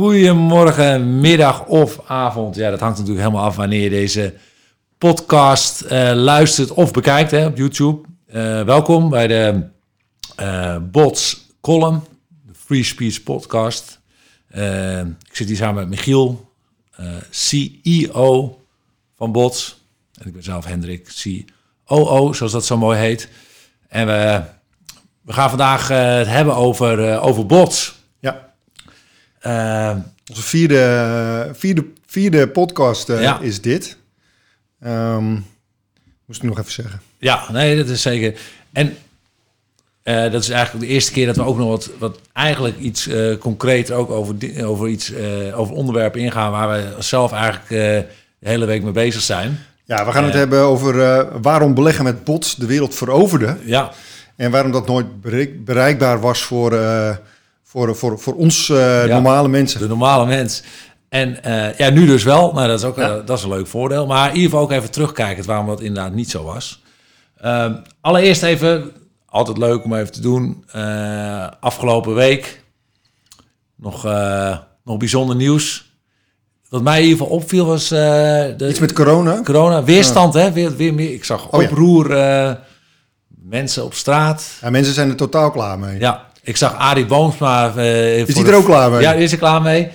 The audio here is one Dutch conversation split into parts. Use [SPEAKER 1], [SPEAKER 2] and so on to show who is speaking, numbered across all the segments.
[SPEAKER 1] Goedemorgen, middag of avond. Ja, dat hangt natuurlijk helemaal af wanneer je deze podcast eh, luistert of bekijkt hè, op YouTube. Eh, welkom bij de eh, Bots Column, de Free Speech Podcast. Ik zit hier samen met Michiel, CEO van Bots. En ik ben zelf Hendrik, COO, zoals dat zo mooi heet. En we, we gaan vandaag het hebben over, over bots.
[SPEAKER 2] Ja,
[SPEAKER 1] Eh,
[SPEAKER 2] onze vierde, vierde, vierde podcast eh,
[SPEAKER 1] Ja.
[SPEAKER 2] is dit. Ehm, moest ik nog even zeggen.
[SPEAKER 1] Ja, nee, dat is zeker. En eh, dat is eigenlijk de eerste keer dat we ook nog wat, wat eigenlijk iets eh concreet ook over, over iets, over onderwerpen ingaan waar we zelf eigenlijk de hele week mee bezig zijn.
[SPEAKER 2] Ja, we gaan het hebben over waarom beleggen met bots de wereld veroverde.
[SPEAKER 1] Ja,
[SPEAKER 2] En waarom dat nooit bereik- bereikbaar was voor, voor, voor, voor ons eh, normale mensen.
[SPEAKER 1] de normale mens. En eh, ja, nu dus wel. Nou, dat is ook
[SPEAKER 2] Ja.
[SPEAKER 1] eh, dat is een leuk voordeel. Maar in ieder geval ook even terugkijken waarom dat inderdaad niet zo was. Ehm, allereerst even, altijd leuk om even te doen. afgelopen week nog, nog bijzonder nieuws. Wat mij in ieder geval opviel was de
[SPEAKER 2] Iets met corona.
[SPEAKER 1] corona. Weerstand, hè? Weer, weer meer. Ik zag
[SPEAKER 2] Oh ja.
[SPEAKER 1] oproer, eh, mensen op straat.
[SPEAKER 2] Ja, mensen zijn er totaal klaar mee.
[SPEAKER 1] Ja, ik zag Arie Boomsma. eh,
[SPEAKER 2] Is
[SPEAKER 1] de-
[SPEAKER 2] er ook klaar mee?
[SPEAKER 1] Ja, is er klaar mee.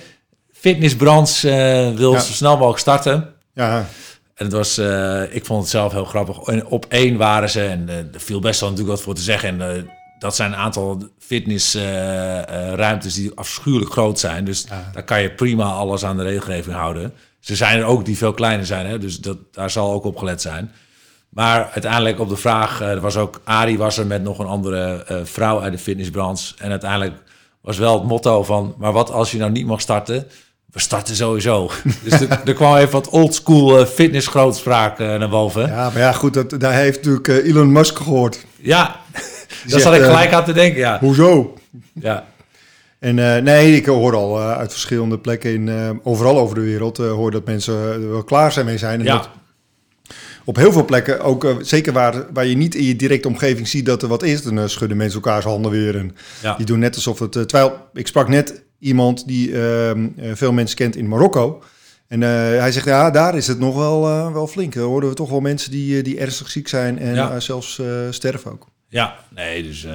[SPEAKER 1] Fitnessbrands eh, wil
[SPEAKER 2] Ja.
[SPEAKER 1] zo snel mogelijk starten.
[SPEAKER 2] Ja,
[SPEAKER 1] En het was, eh, ik vond het zelf heel grappig. En op één waren ze, en er viel best wel natuurlijk wat voor te zeggen. En dat zijn een aantal fitnessruimtes die afschuwelijk groot zijn. Dus
[SPEAKER 2] Ja.
[SPEAKER 1] daar kan je prima alles aan de regelgeving houden. Ze zijn er ook die veel kleiner zijn, hè? dus dat, daar zal ook op gelet zijn. Maar uiteindelijk op de vraag, eh, er was ook Arie was er met nog een andere eh, vrouw uit de fitnessbranche. En uiteindelijk was wel het motto van, maar wat als je nou niet mag starten? We starten sowieso. dus er, er kwam even wat oldschool uh, fitness grootspraak naar boven. Ja,
[SPEAKER 2] ja maar ja, goed, dat, daar heeft natuurlijk Elon Musk gehoord.
[SPEAKER 1] daar
[SPEAKER 2] zegt,
[SPEAKER 1] zat ik gelijk aan te denken, ja.
[SPEAKER 2] Hoezo?
[SPEAKER 1] ja.
[SPEAKER 2] En nee, ik hoor al uit verschillende plekken, in, overal over de wereld, hoor dat mensen er wel klaar zijn mee zijn. En
[SPEAKER 1] Ja.
[SPEAKER 2] dat op heel veel plekken, ook eh, zeker waar, waar je niet in je directe omgeving ziet dat er wat is, dan eh, schudden mensen elkaars handen weer. En
[SPEAKER 1] Ja.
[SPEAKER 2] die doen net alsof het... eh, terwijl, ik sprak net iemand die ehm, eh, veel mensen kent in Marokko. En hij zegt, ja, daar is het nog wel, wel flink. Daar hoorden we toch wel mensen die, die ernstig ziek zijn en
[SPEAKER 1] Ja.
[SPEAKER 2] zelfs sterven ook.
[SPEAKER 1] Ja, nee, dus...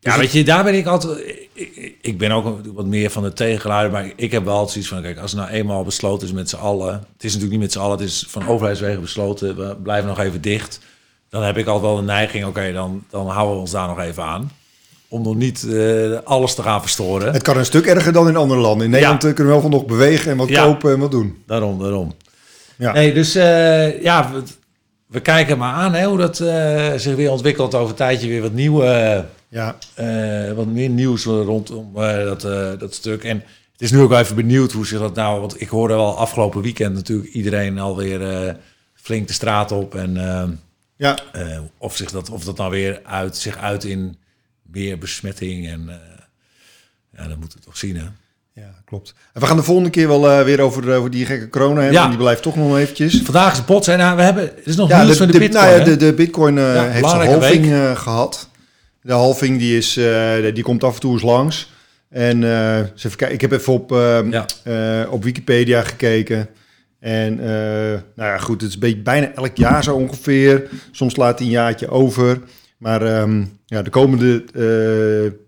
[SPEAKER 2] Dus
[SPEAKER 1] ja,
[SPEAKER 2] het-
[SPEAKER 1] weet je, daar ben ik altijd... Ik, ben ook wat meer van de tegengeluiden, maar ik heb wel altijd zoiets van... Kijk, als het nou eenmaal besloten is met z'n allen... Het is natuurlijk niet met z'n allen, het is van overheidswegen besloten. We blijven nog even dicht. Dan heb ik altijd wel de neiging, oké, dan, dan houden we ons daar nog even aan. Om nog niet eh, alles te gaan verstoren.
[SPEAKER 2] Het kan een stuk erger dan in andere landen. In Nederland
[SPEAKER 1] Ja.
[SPEAKER 2] eh, kunnen we wel van nog bewegen en wat
[SPEAKER 1] Ja.
[SPEAKER 2] kopen en wat doen.
[SPEAKER 1] Daarom, daarom.
[SPEAKER 2] Ja.
[SPEAKER 1] Nee, dus eh, ja, we, we kijken maar aan hè, hoe dat zich weer ontwikkelt. Over een tijdje weer wat nieuwe...
[SPEAKER 2] Ja,
[SPEAKER 1] eh, wat meer nieuws rondom eh, dat, eh, dat stuk. En het is nu ook even benieuwd hoe zich dat nou... Want ik hoorde wel afgelopen weekend natuurlijk iedereen alweer flink de straat op. En
[SPEAKER 2] ja.
[SPEAKER 1] of, zich dat, of dat nou weer uit, zich uit in meer besmetting. En ja, dat moeten we toch zien, hè?
[SPEAKER 2] Ja, klopt. En we gaan de volgende keer wel weer over, over die gekke corona hebben.
[SPEAKER 1] Ja.
[SPEAKER 2] Die blijft toch nog eventjes.
[SPEAKER 1] Vandaag is de pot. En nou, we hebben... Er is nog
[SPEAKER 2] Ja,
[SPEAKER 1] nieuws
[SPEAKER 2] de,
[SPEAKER 1] van de,
[SPEAKER 2] de,
[SPEAKER 1] bitcoin,
[SPEAKER 2] nou ja, de, de bitcoin heeft zijn
[SPEAKER 1] belangrijke
[SPEAKER 2] halving eh, gehad. De halving die, is, eh, die komt af en toe eens langs. En eh, eens even kijken, ik heb even op, eh,
[SPEAKER 1] Ja.
[SPEAKER 2] op Wikipedia gekeken. En nou ja, goed, het is beetje bijna elk jaar zo ongeveer. Soms laat hij een jaartje over. Maar ehm, ja, de komende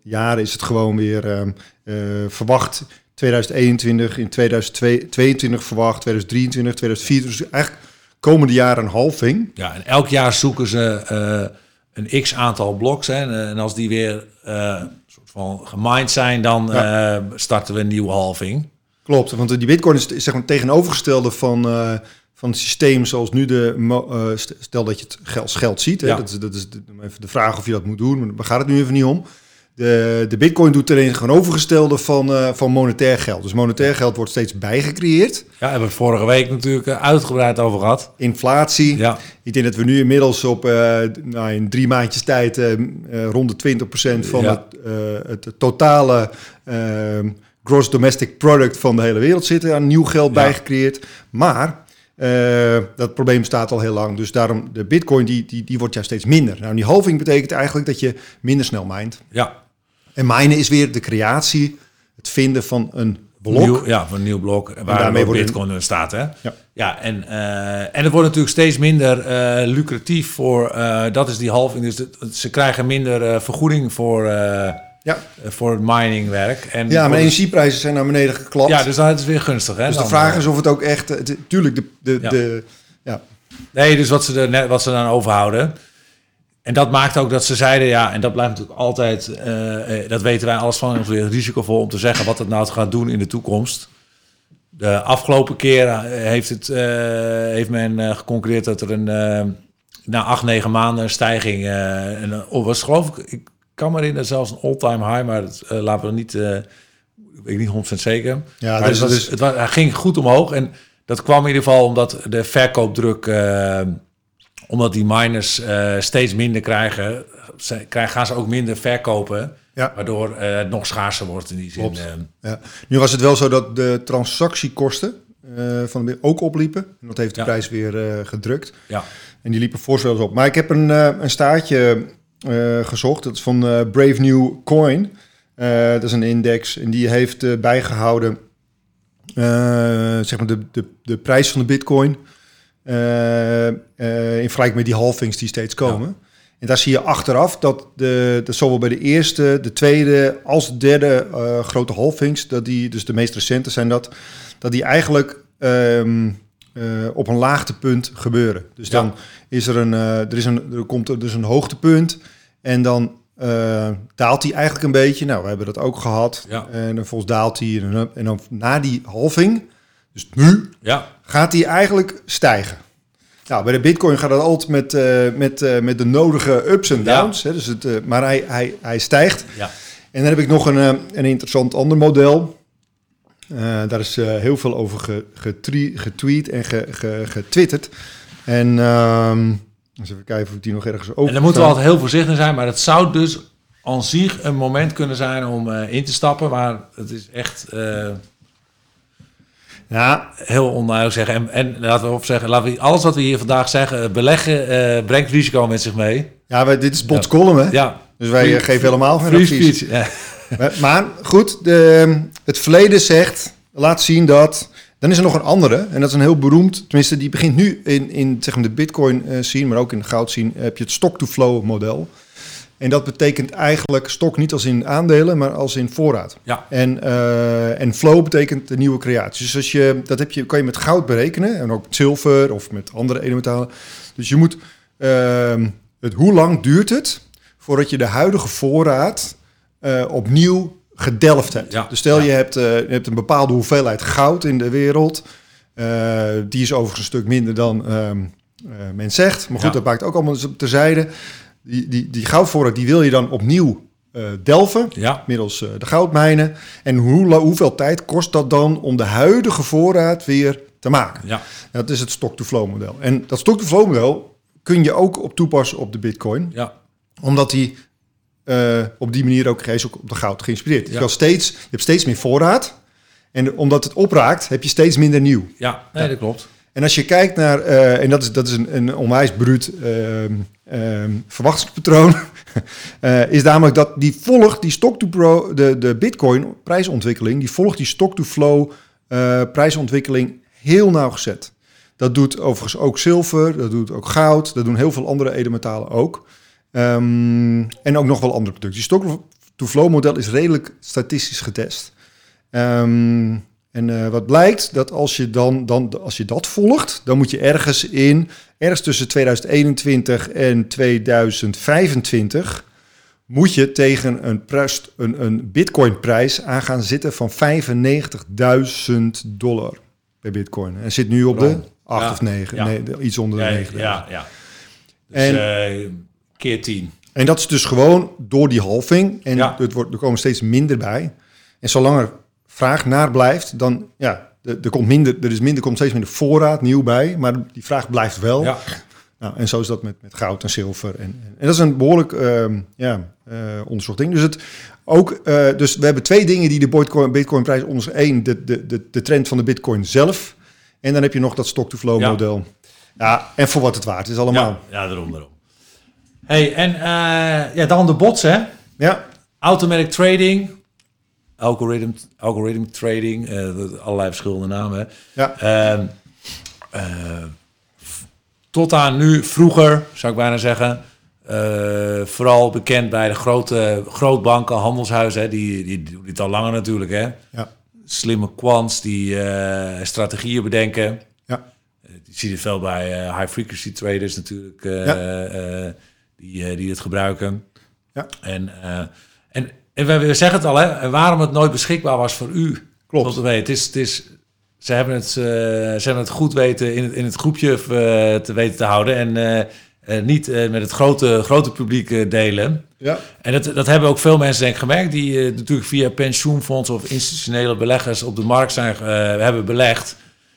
[SPEAKER 2] jaren is het gewoon weer ehm, eh, verwacht. 2021, in 2022 verwacht, 2023, 2024. Dus eigenlijk komende jaren een halving.
[SPEAKER 1] Ja, en elk jaar zoeken ze een x aantal bloks. Hè, en, en als die weer eh, een soort van gemined zijn, dan eh, starten we een nieuwe halving.
[SPEAKER 2] Klopt, want die bitcoin is, is zeg maar tegenovergestelde van, eh, van het systeem zoals nu de... eh, stel dat je het geld, als geld ziet. Hè?
[SPEAKER 1] Ja.
[SPEAKER 2] Dat is, dat is de, even de vraag of je dat moet doen, maar daar gaat het nu even niet om. De, de bitcoin doet er een tegenovergestelde van, eh, van monetair geld. Dus monetair geld wordt steeds bijgecreëerd.
[SPEAKER 1] Ja, hebben we vorige week natuurlijk eh, uitgebreid over gehad.
[SPEAKER 2] Inflatie.
[SPEAKER 1] Ja,
[SPEAKER 2] Ik denk dat we nu inmiddels op eh, nou, in drie maandjes tijd eh, rond de 20% van
[SPEAKER 1] Ja.
[SPEAKER 2] het, het totale eh, gross domestic product van de hele wereld zitten aan nieuw geld
[SPEAKER 1] Ja.
[SPEAKER 2] bijgecreëerd. Maar dat probleem bestaat al heel lang. Dus daarom de bitcoin die, die, die wordt ja steeds minder. Nou, die halving betekent eigenlijk dat je minder snel mined.
[SPEAKER 1] ja,
[SPEAKER 2] En minen is weer de creatie, het vinden van een blok.
[SPEAKER 1] Nieuw, ja, van een nieuw blok. Waar
[SPEAKER 2] daarmee
[SPEAKER 1] daarmee
[SPEAKER 2] wordt
[SPEAKER 1] Bitcoin in staat. Hè?
[SPEAKER 2] Ja.
[SPEAKER 1] ja en, eh, en het wordt natuurlijk steeds minder eh, lucratief voor, eh, dat is die halving. Dus het- ze krijgen minder eh, vergoeding voor, eh,
[SPEAKER 2] Ja,
[SPEAKER 1] voor het miningwerk. En
[SPEAKER 2] ja maar energieprijzen zijn naar beneden geklapt.
[SPEAKER 1] ja, dus dan is weer gunstig. Hè?
[SPEAKER 2] dus de vraag
[SPEAKER 1] eh,
[SPEAKER 2] is of het ook echt... het- Tuurlijk, de, de,
[SPEAKER 1] Ja.
[SPEAKER 2] de, ja,
[SPEAKER 1] Nee, dus wat ze, er net, wat ze dan overhouden. En dat maakt ook dat ze zeiden, ja, en dat blijft natuurlijk altijd, eh, eh, dat weten wij alles van, het is weer risicovol om te zeggen wat het nou gaat doen in de toekomst. De afgelopen keer eh, heeft, het, heeft men eh, geconcurreerd dat er een, na acht, negen maanden een stijging, eh en, was geloof ik, ik kan me herinneren zelfs een all-time high, maar dat laten we niet, ik niet 100% zeker.
[SPEAKER 2] Ja,
[SPEAKER 1] maar
[SPEAKER 2] dus-
[SPEAKER 1] het, was,
[SPEAKER 2] dus-
[SPEAKER 1] het, was, hij ging goed omhoog en dat kwam in ieder geval omdat de verkoopdruk, omdat die miners eh, steeds minder krijgen, ze, krijgen, gaan ze ook minder verkopen,
[SPEAKER 2] Ja.
[SPEAKER 1] waardoor eh, het nog schaarser wordt in die zin. Eh.
[SPEAKER 2] ja. Nu was het wel zo dat de transactiekosten van de, ook opliepen. En dat heeft de
[SPEAKER 1] Ja.
[SPEAKER 2] prijs weer gedrukt.
[SPEAKER 1] ja.
[SPEAKER 2] En die liepen fors wel eens op. Maar ik heb een, een staartje gezocht. Dat is van Brave New Coin. Dat is een index. En die heeft eh, bijgehouden eh, zeg maar de, de, de prijs van de bitcoin. Eh, eh, in vergelijking met die halvings die steeds komen. En daar zie je achteraf dat, de, dat zowel bij de eerste, de tweede als de derde eh, grote halvings, dat die, dus de meest recente zijn dat, dat die eigenlijk ehm, eh, op een laagtepunt gebeuren. Dus
[SPEAKER 1] Ja.
[SPEAKER 2] dan is er een, er, is een, er komt er dus een hoogtepunt en dan daalt hij eigenlijk een beetje. Nou, we hebben dat ook gehad.
[SPEAKER 1] Ja.
[SPEAKER 2] En dan volgens daalt hij en dan, en dan na die halving, dus nu,
[SPEAKER 1] ja,
[SPEAKER 2] gaat die eigenlijk stijgen. Nou, bij de Bitcoin gaat dat altijd met, eh, met, eh, met de nodige ups en
[SPEAKER 1] Ja.
[SPEAKER 2] downs. Hè, dus het, eh, maar hij, hij, hij stijgt.
[SPEAKER 1] ja.
[SPEAKER 2] En dan heb ik nog een, een interessant ander model. Daar is heel veel over getweet en ge, ge- getwitterd. En eens even kijken of ik die nog ergens open
[SPEAKER 1] En dan moeten we altijd heel voorzichtig zijn, maar het zou dus aan zich een moment kunnen zijn om in te stappen, maar het is echt
[SPEAKER 2] Ja,
[SPEAKER 1] heel onduidelijk zeggen. En, en laten we op zeggen, laten we, alles wat we hier vandaag zeggen, eh, beleggen eh, brengt risico met zich mee.
[SPEAKER 2] ja wij, dit is Bots column, hè?
[SPEAKER 1] Ja,
[SPEAKER 2] Dus wij
[SPEAKER 1] Free-
[SPEAKER 2] eh, geven helemaal geen advies.
[SPEAKER 1] Ja.
[SPEAKER 2] Maar- Maar goed, de, het verleden zegt, laat zien dat... Dan is er nog een andere, en dat is een heel beroemd... Tenminste, die begint nu in, in zeg maar, de bitcoin scene, maar ook in de goud scene... heb je het stock-to-flow model. En dat betekent eigenlijk stok niet als in aandelen, maar als in voorraad.
[SPEAKER 1] Ja.
[SPEAKER 2] En, eh, en flow betekent de nieuwe creatie. Dus als je, dat heb je, kan je met goud berekenen, en ook met zilver of met andere edelmetalen. Dus je moet, ehm, het, hoe lang duurt het voordat je de huidige voorraad eh, opnieuw gedelft hebt.
[SPEAKER 1] Ja,
[SPEAKER 2] Dus stel
[SPEAKER 1] ja.
[SPEAKER 2] je, hebt, eh, je hebt een bepaalde hoeveelheid goud in de wereld. Die is overigens een stuk minder dan ehm, eh, men zegt. Maar goed, dat maakt ook allemaal eens op terzijde. Die, die, die goudvoorraad die wil je dan opnieuw eh, delven.
[SPEAKER 1] ja,
[SPEAKER 2] Middels eh, de goudmijnen. En hoe, hoeveel tijd kost dat dan om de huidige voorraad weer te maken?
[SPEAKER 1] ja,
[SPEAKER 2] Dat is het stock-to-flow model. En dat stock-to-flow model kun je ook op toepassen op de bitcoin
[SPEAKER 1] ja,
[SPEAKER 2] omdat die eh, op die manier ook, ook op de goud geïnspireerd.
[SPEAKER 1] Ja.
[SPEAKER 2] Je, steeds, je hebt steeds meer voorraad. En omdat het opraakt, heb je steeds minder nieuw.
[SPEAKER 1] ja. Nee, dat klopt.
[SPEAKER 2] En als je kijkt naar, eh, en dat is, dat is een, een onwijs bruut ehm, ehm, verwachtingspatroon, eh, is namelijk dat die volgt die stock-to-pro, de, de bitcoin prijsontwikkeling, die volgt die stock-to-flow eh, prijsontwikkeling heel nauwgezet. Dat doet overigens ook zilver, dat doet ook goud, dat doen heel veel andere edelmetalen ook. Ehm, en ook nog wel andere producten. Die stock-to-flow model is redelijk statistisch getest. Ehm, en eh, wat blijkt, dat als je, dan, dan, als je dat volgt, dan moet je ergens in, ergens tussen 2021 en 2025, moet je tegen een, prijs, een, een bitcoin-prijs aan gaan zitten van 95.000 dollar bij bitcoin. En zit nu op de
[SPEAKER 1] Rond.
[SPEAKER 2] 8
[SPEAKER 1] Ja,
[SPEAKER 2] of 9,
[SPEAKER 1] ja.
[SPEAKER 2] nee, iets onder de
[SPEAKER 1] Ja,
[SPEAKER 2] 9.
[SPEAKER 1] ja, ja. Dus
[SPEAKER 2] En-
[SPEAKER 1] eh, keer tien.
[SPEAKER 2] En dat is dus gewoon door die halving. En
[SPEAKER 1] Ja.
[SPEAKER 2] het wordt, er komen steeds minder bij. En zolang er vraag naar blijft, dan ja, er, er komt minder, er is minder, komt steeds minder voorraad nieuw bij. Maar die vraag blijft wel.
[SPEAKER 1] Ja,
[SPEAKER 2] Nou, en zo is dat met, met goud en zilver. En, en, en dat is een behoorlijk ehm, ja, eh, onderzocht ding. Dus, het, ook, eh, dus we hebben twee dingen die de bitcoin, prijs onderzoeken. Eén, de, de, de, de trend van de bitcoin zelf. En dan heb je nog dat stock-to-flow
[SPEAKER 1] Ja.
[SPEAKER 2] model. Ja, en voor wat het waard is allemaal.
[SPEAKER 1] ja, ja, daarom, daarom. hey, en eh, ja, dan de bots, hè?
[SPEAKER 2] Ja,
[SPEAKER 1] Automatic trading. Algorithm, algorithm trading, eh, allerlei verschillende namen.
[SPEAKER 2] Ja.
[SPEAKER 1] Ehm, eh, tot aan nu, vroeger zou ik bijna zeggen, eh, vooral bekend bij de grote grootbanken, handelshuizen, hè, die, die doen dit al langer natuurlijk. Hè.
[SPEAKER 2] Ja.
[SPEAKER 1] Slimme quants die strategieën bedenken.
[SPEAKER 2] Ja.
[SPEAKER 1] Je ziet het veel bij high frequency traders natuurlijk,
[SPEAKER 2] Ja.
[SPEAKER 1] die, die het gebruiken.
[SPEAKER 2] Ja.
[SPEAKER 1] En, en, en we, zeggen het al, hè, waarom het nooit beschikbaar was voor u.
[SPEAKER 2] Klopt.
[SPEAKER 1] Tot. Het is, het is, ze, hebben het, eh, ze hebben het goed weten in het, in het groepje eh, te weten te houden. En eh, niet met het grote, grote publiek delen.
[SPEAKER 2] Ja.
[SPEAKER 1] En dat, dat hebben ook veel mensen denk ik gemerkt... die natuurlijk via pensioenfondsen of institutionele beleggers op de markt zijn, hebben belegd...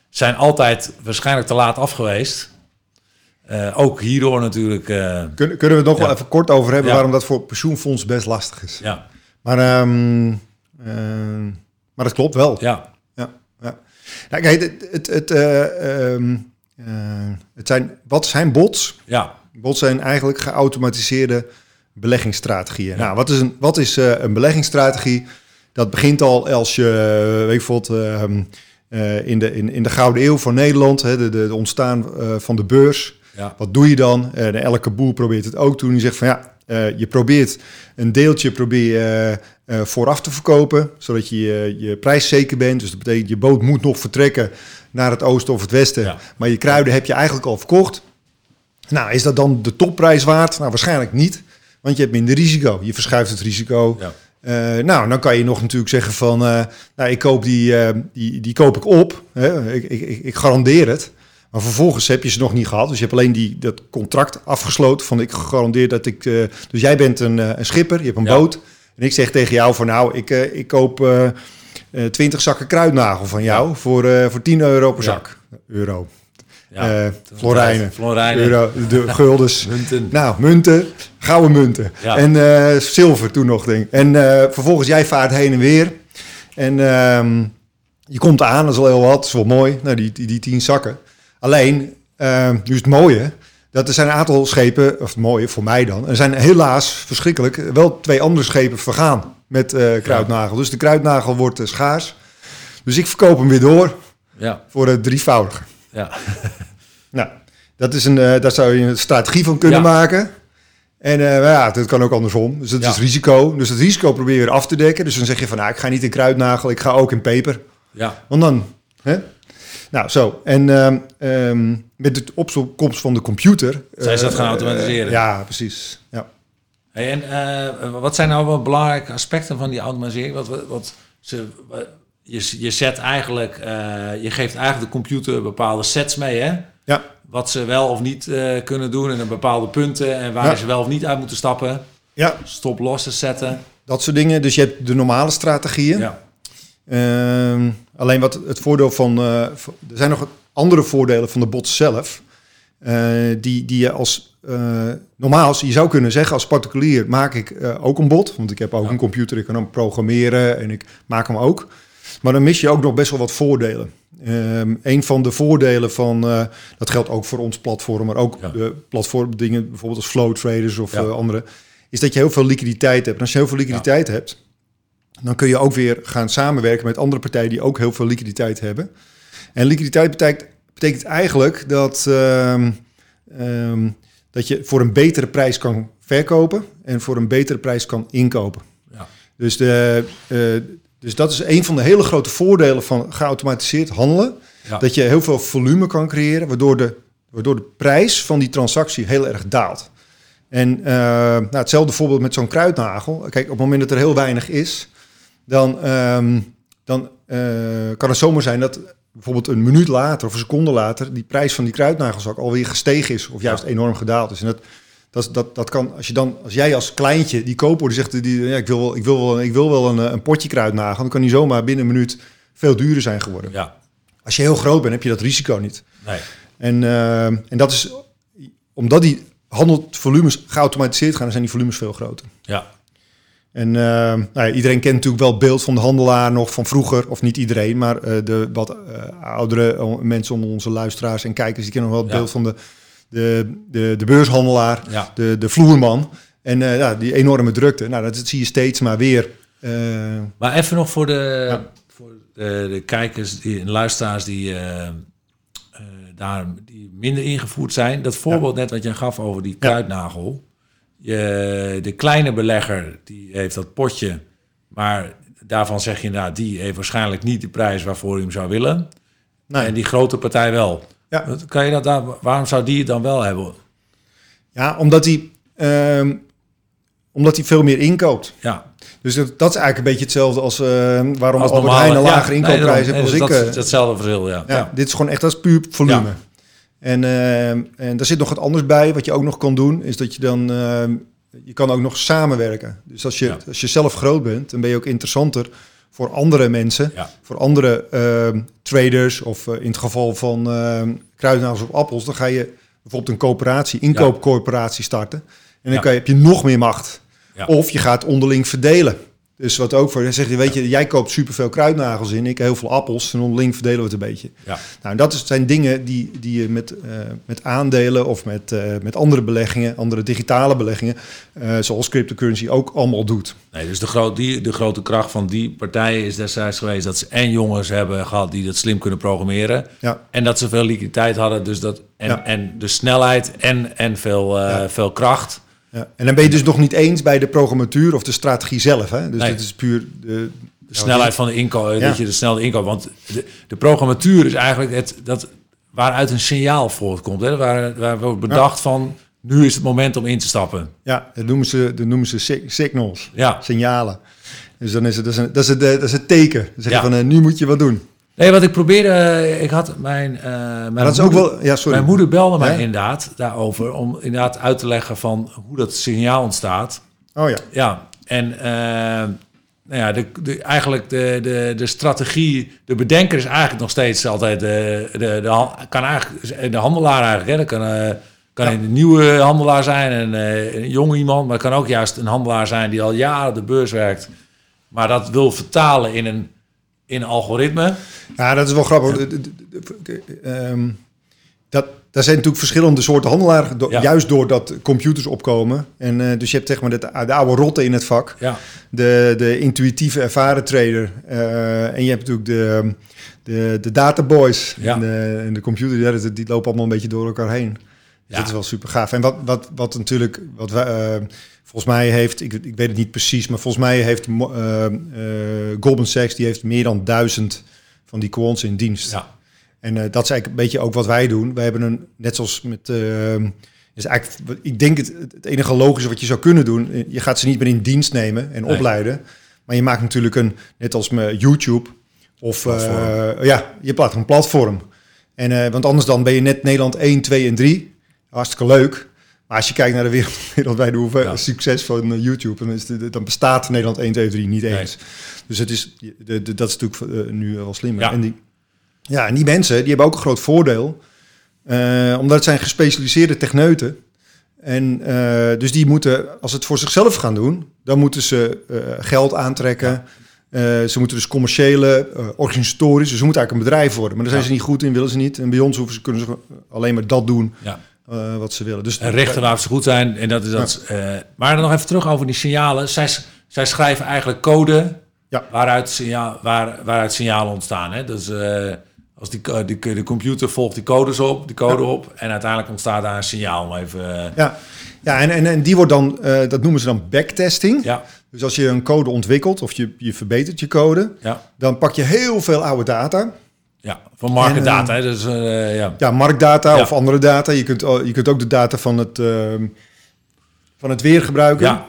[SPEAKER 1] zijn altijd waarschijnlijk te laat af geweest. Ook hierdoor natuurlijk...
[SPEAKER 2] Kunnen, kunnen we het nog
[SPEAKER 1] Ja.
[SPEAKER 2] wel even kort over hebben
[SPEAKER 1] Ja.
[SPEAKER 2] waarom dat voor pensioenfonds best lastig is.
[SPEAKER 1] ja,
[SPEAKER 2] Maar, ehm, ehm, maar dat klopt wel.
[SPEAKER 1] ja,
[SPEAKER 2] Ja, ja. Nou, kijk, het, het, het, eh, ehm, eh, het zijn, wat zijn bots?
[SPEAKER 1] ja,
[SPEAKER 2] Bots zijn eigenlijk geautomatiseerde beleggingsstrategieën. Nou, wat is, een, wat is eh, een beleggingsstrategie? Dat begint al als je, eh, weet bijvoorbeeld, ehm, eh, in, de, in, in de Gouden Eeuw van Nederland, hè, de, de, ontstaan eh, van de beurs.
[SPEAKER 1] ja,
[SPEAKER 2] Wat doe je dan? En elke boer probeert het ook toen. Die zegt van ja, eh, je probeert een deeltje probeer je, eh, eh, vooraf te verkopen, zodat je je, prijs zeker bent. Dus dat betekent je boot moet nog vertrekken naar het oosten of het westen.
[SPEAKER 1] Ja.
[SPEAKER 2] Maar je kruiden heb je eigenlijk al verkocht. Nou, is dat dan de topprijs waard? Nou, waarschijnlijk niet. Want je hebt minder risico. Je verschuift het risico.
[SPEAKER 1] ja.
[SPEAKER 2] Nou, dan kan je nog natuurlijk zeggen van, nou, ik koop die, die, die koop ik op. Hè? Ik, ik, ik garandeer het. Maar vervolgens heb je ze nog niet gehad. Dus je hebt alleen die, dat contract afgesloten van ik garandeer dat ik... eh, dus jij bent een, eh, een schipper, je hebt een
[SPEAKER 1] Ja.
[SPEAKER 2] boot. En ik zeg tegen jou van nou, ik, eh, ik koop eh, eh, 20 zakken kruidnagel van jou voor, voor 10 euro per
[SPEAKER 1] Ja.
[SPEAKER 2] zak. Euro.
[SPEAKER 1] ja.
[SPEAKER 2] Florijnen.
[SPEAKER 1] Florijnen.
[SPEAKER 2] Euro, de guldens.
[SPEAKER 1] Munten.
[SPEAKER 2] Nou, munten, gouden munten. En zilver toen nog, denk. En vervolgens, jij vaart heen en weer. En ehm, je komt aan, dat is al heel wat, dat is wel mooi. Nou, die, die, die tien zakken. Alleen, ehm, nu is het mooie, dat er zijn een aantal schepen, of het mooie voor mij dan, er zijn helaas, verschrikkelijk, wel twee andere schepen vergaan met eh, kruidnagel. Dus de kruidnagel wordt eh, schaars. Dus ik verkoop hem weer door
[SPEAKER 1] Ja,
[SPEAKER 2] voor het drievoudige.
[SPEAKER 1] ja,
[SPEAKER 2] Nou, dat is een, eh, daar zou je een strategie van kunnen
[SPEAKER 1] Ja.
[SPEAKER 2] maken. En eh, maar ja, dat kan ook andersom. Dus dat
[SPEAKER 1] Ja.
[SPEAKER 2] is risico. Dus het risico probeer je weer af te dekken. Dus dan zeg je van, nou, ik ga niet in kruidnagel, ik ga ook in peper.
[SPEAKER 1] ja,
[SPEAKER 2] Want dan, hè? Nou, zo. En ehm, met de opkomst van de computer...
[SPEAKER 1] Zijn ze dat gaan automatiseren?
[SPEAKER 2] eh, ja, precies. Ja.
[SPEAKER 1] Hey, en eh, wat zijn nou wel belangrijke aspecten van die automatisering? Wat, wat, wat ze, wat- je, je zet eigenlijk, eh, je geeft eigenlijk de computer bepaalde sets mee, hè?
[SPEAKER 2] ja,
[SPEAKER 1] Wat ze wel of niet kunnen doen en een bepaalde punten en waar
[SPEAKER 2] Ja.
[SPEAKER 1] ze wel of niet uit moeten stappen.
[SPEAKER 2] ja,
[SPEAKER 1] Stop lossen zetten.
[SPEAKER 2] dat soort dingen. Dus je hebt de normale strategieën.
[SPEAKER 1] Ja,
[SPEAKER 2] alleen wat het voordeel van. eh, er zijn nog andere voordelen van de bot zelf. eh, die, die je als. eh, normaal, je zou kunnen zeggen, als particulier maak ik ook een bot. Want ik heb ook
[SPEAKER 1] Ja.
[SPEAKER 2] een computer, ik kan hem programmeren en ik maak hem ook. Maar dan mis je ook nog best wel wat voordelen. Ehm, een van de voordelen van, dat geldt ook voor ons platform, maar ook
[SPEAKER 1] Ja.
[SPEAKER 2] de platformdingen, bijvoorbeeld als flow traders of
[SPEAKER 1] Ja.
[SPEAKER 2] andere, is dat je heel veel liquiditeit hebt. En als je heel veel liquiditeit hebt, dan kun je ook weer gaan samenwerken met andere partijen die ook heel veel liquiditeit hebben. En liquiditeit betekent, betekent eigenlijk dat, ehm, ehm, dat je voor een betere prijs kan verkopen en voor een betere prijs kan inkopen.
[SPEAKER 1] ja,
[SPEAKER 2] Dus, de, eh, dus dat is een van de hele grote voordelen van geautomatiseerd handelen.
[SPEAKER 1] ja.
[SPEAKER 2] Dat je heel veel volume kan creëren, waardoor de, waardoor de prijs van die transactie heel erg daalt. En eh, nou, hetzelfde voorbeeld met zo'n kruidnagel. Kijk, op het moment dat er heel weinig is, dan, ehm, dan eh, kan het zomaar zijn dat bijvoorbeeld een minuut later of een seconde later die prijs van die kruidnagelzak alweer gestegen is of juist enorm gedaald is. En dat, dat, dat, dat kan, als, je dan, als jij als kleintje die kooporde zegt, die, ja, ik, wil wel, ik, wil wel, ik wil wel een, eh, een potje kruidnagel, dan kan die zomaar binnen een minuut veel duurder zijn geworden.
[SPEAKER 1] ja.
[SPEAKER 2] Als je heel groot bent, heb je dat risico niet.
[SPEAKER 1] Nee.
[SPEAKER 2] En, eh, en dat is omdat die handelvolumes geautomatiseerd gaan, dan zijn die volumes veel groter.
[SPEAKER 1] Ja,
[SPEAKER 2] En eh, nou ja, iedereen kent natuurlijk wel het beeld van de handelaar nog van vroeger, of niet iedereen, maar eh, de wat eh, oudere mensen onder onze luisteraars en kijkers, die kennen nog wel het
[SPEAKER 1] Ja.
[SPEAKER 2] beeld van de, de, de, de beurshandelaar,
[SPEAKER 1] ja,
[SPEAKER 2] de, de vloerman. En ja, die enorme drukte, nou, dat zie je steeds maar weer
[SPEAKER 1] Maar even nog voor de, voor de, de kijkers die, en luisteraars die, daar die minder ingevoerd zijn. Dat voorbeeld net wat je gaf over die kruidnagel. Je, de kleine belegger die heeft dat potje, maar daarvan zeg je nou, die heeft waarschijnlijk niet de prijs waarvoor hij hem zou willen.
[SPEAKER 2] nee.
[SPEAKER 1] En die grote partij wel.
[SPEAKER 2] Ja.
[SPEAKER 1] Kan je dat daar, waarom zou die het dan wel hebben?
[SPEAKER 2] ja, omdat hij, ehm, omdat hij veel meer inkoopt.
[SPEAKER 1] Ja,
[SPEAKER 2] Dus dat, dat is eigenlijk een beetje hetzelfde als eh, waarom
[SPEAKER 1] als
[SPEAKER 2] Albert Heijn een lagere inkoopprijs heeft
[SPEAKER 1] Nee,
[SPEAKER 2] als
[SPEAKER 1] dus
[SPEAKER 2] ik.
[SPEAKER 1] dat
[SPEAKER 2] eh,
[SPEAKER 1] is hetzelfde verschil, ja.
[SPEAKER 2] ja, dit is gewoon echt, is puur volume. En, ehm, en daar zit nog wat anders bij. Wat je ook nog kan doen, is dat je dan... ehm, je kan ook nog samenwerken. Dus als je,
[SPEAKER 1] Ja.
[SPEAKER 2] als je zelf groot bent, dan ben je ook interessanter voor andere mensen.
[SPEAKER 1] Ja.
[SPEAKER 2] Voor andere ehm, traders of eh, in het geval van ehm kruidnagels of appels. Dan ga je bijvoorbeeld een coöperatie, inkoopcorporatie starten. En dan
[SPEAKER 1] Ja.
[SPEAKER 2] kan je, heb je nog meer macht. Of je gaat onderling verdelen. Dus wat ook voor, dan zeg je, weet je, jij koopt superveel kruidnagels in, ik heel veel appels. En onderling verdelen we het een beetje.
[SPEAKER 1] Ja.
[SPEAKER 2] Nou, dat is- zijn dingen die, die je met, eh, met aandelen of met, eh, met andere beleggingen, andere digitale beleggingen, eh, zoals cryptocurrency, ook allemaal doet.
[SPEAKER 1] Nee, dus de, groot, die, de grote kracht van die partijen is destijds geweest dat ze en jongens hebben gehad die dat slim kunnen programmeren.
[SPEAKER 2] Ja,
[SPEAKER 1] En dat ze veel liquiditeit hadden, dus dat, en,
[SPEAKER 2] Ja.
[SPEAKER 1] en de snelheid en, en veel, veel kracht.
[SPEAKER 2] Ja. En dan ben je dus nog niet eens bij de programmatuur of de strategie zelf. Hè? Dus
[SPEAKER 1] Nee.
[SPEAKER 2] dit is puur de,
[SPEAKER 1] De snelheid van de inkoop,
[SPEAKER 2] Ja.
[SPEAKER 1] dat je de snelle inkoop. Want de, de programmatuur is eigenlijk het dat waaruit een signaal voortkomt. Hè? Waar, waar wordt bedacht van nu is het moment om in te stappen.
[SPEAKER 2] Ja, dat noemen ze, dat noemen ze sig- signals,
[SPEAKER 1] Ja.
[SPEAKER 2] signalen. Dus dan is het, dat is, een, dat is het, eh, dat is het teken. Dan zeg je
[SPEAKER 1] Ja.
[SPEAKER 2] van, eh, nu moet je wat doen.
[SPEAKER 1] Nee, wat ik probeerde, eh, ik had mijn, eh mijn
[SPEAKER 2] Maar dat is ook
[SPEAKER 1] moeder-
[SPEAKER 2] wel, ja, sorry.
[SPEAKER 1] Mijn moeder belde mij
[SPEAKER 2] Ja?
[SPEAKER 1] inderdaad daarover om inderdaad uit te leggen van hoe dat signaal ontstaat.
[SPEAKER 2] Oh ja,
[SPEAKER 1] Ja, en eh, nou ja, de, de, eigenlijk de, de, de strategie, de bedenker is eigenlijk nog steeds altijd de, de, de, kan eigenlijk, de handelaar eigenlijk. Hè? Dat kan, kan
[SPEAKER 2] Ja.
[SPEAKER 1] een nieuwe handelaar zijn, een, eh, een jong iemand, maar het kan ook juist een handelaar zijn die al jaren op de beurs werkt, maar dat wil vertalen in een, in algoritme.
[SPEAKER 2] Ja, dat is wel grappig. Ehm, dat, daar zijn natuurlijk verschillende soorten handelaren, do-
[SPEAKER 1] Ja.
[SPEAKER 2] juist doordat computers opkomen. En eh, dus je hebt zeg maar de, de oude rotte in het vak,
[SPEAKER 1] Ja,
[SPEAKER 2] de, de intuïtieve ervaren trader. eh, en je hebt natuurlijk de, de, de databoys
[SPEAKER 1] Ja.
[SPEAKER 2] en, de, en de computer, die, die lopen allemaal een beetje door elkaar heen. Dus
[SPEAKER 1] Ja.
[SPEAKER 2] Dat is wel super gaaf. En wat, wat, wat natuurlijk, wat wij, eh, volgens mij heeft, ik, ik weet het niet precies, maar volgens mij heeft eh, eh, Goldman Sachs, die heeft meer dan duizend van die quants in dienst.
[SPEAKER 1] ja,
[SPEAKER 2] En dat is eigenlijk een beetje ook wat wij doen. Wij hebben een, net zoals met, is eigenlijk, ik denk het, het enige logische wat je zou kunnen doen, je gaat ze niet meer in dienst nemen en
[SPEAKER 1] Nee.
[SPEAKER 2] opleiden, maar je maakt natuurlijk een, net als met YouTube, of ja, je plaatst een platform. En, want anders dan ben je net Nederland 1, 2 en 3. Hartstikke leuk. Maar als je kijkt naar de wereld, wereldwijde hoeveel
[SPEAKER 1] Ja.
[SPEAKER 2] succes van eh, YouTube, dan, is dan bestaat Nederland 1, 2, 3 niet
[SPEAKER 1] Nee.
[SPEAKER 2] eens. Dus het is, de, de, dat is natuurlijk eh, nu wel slimmer.
[SPEAKER 1] Ja.
[SPEAKER 2] En die, ja, en die mensen die hebben ook een groot voordeel. eh, omdat het zijn gespecialiseerde techneuten. En dus die moeten, als ze het voor zichzelf gaan doen, dan moeten ze geld aantrekken. Ze moeten dus commerciële, organisatorisch, dus ze moeten eigenlijk een bedrijf worden. Maar daar zijn ze niet goed in, willen ze niet. En bij ons hoeven ze, kunnen ze alleen maar dat doen
[SPEAKER 1] ja.
[SPEAKER 2] Eh, wat ze willen. Dus
[SPEAKER 1] En richten waar ze goed zijn. En dat is dat. eh, maar dan nog even terug over die signalen. Zij, zij schrijven eigenlijk code
[SPEAKER 2] Ja.
[SPEAKER 1] waaruit, signaal, waar, waaruit signalen ontstaan. Hè? Dus eh, als die, die, de computer volgt die codes op, die code
[SPEAKER 2] Ja.
[SPEAKER 1] op. En uiteindelijk ontstaat daar een signaal. Even,
[SPEAKER 2] Ja, ja en, en, en die wordt dan, dat noemen ze dan backtesting.
[SPEAKER 1] ja,
[SPEAKER 2] Dus als je een code ontwikkelt of je, je verbetert je code,
[SPEAKER 1] ja,
[SPEAKER 2] dan pak je heel veel oude data.
[SPEAKER 1] Ja. Van market
[SPEAKER 2] En, eh,
[SPEAKER 1] hè? Dus eh, ja.
[SPEAKER 2] Ja, marktdata
[SPEAKER 1] Ja.
[SPEAKER 2] of andere data. Je kunt, al- je kunt ook de data van het, ehm, van het weer gebruiken.
[SPEAKER 1] ja.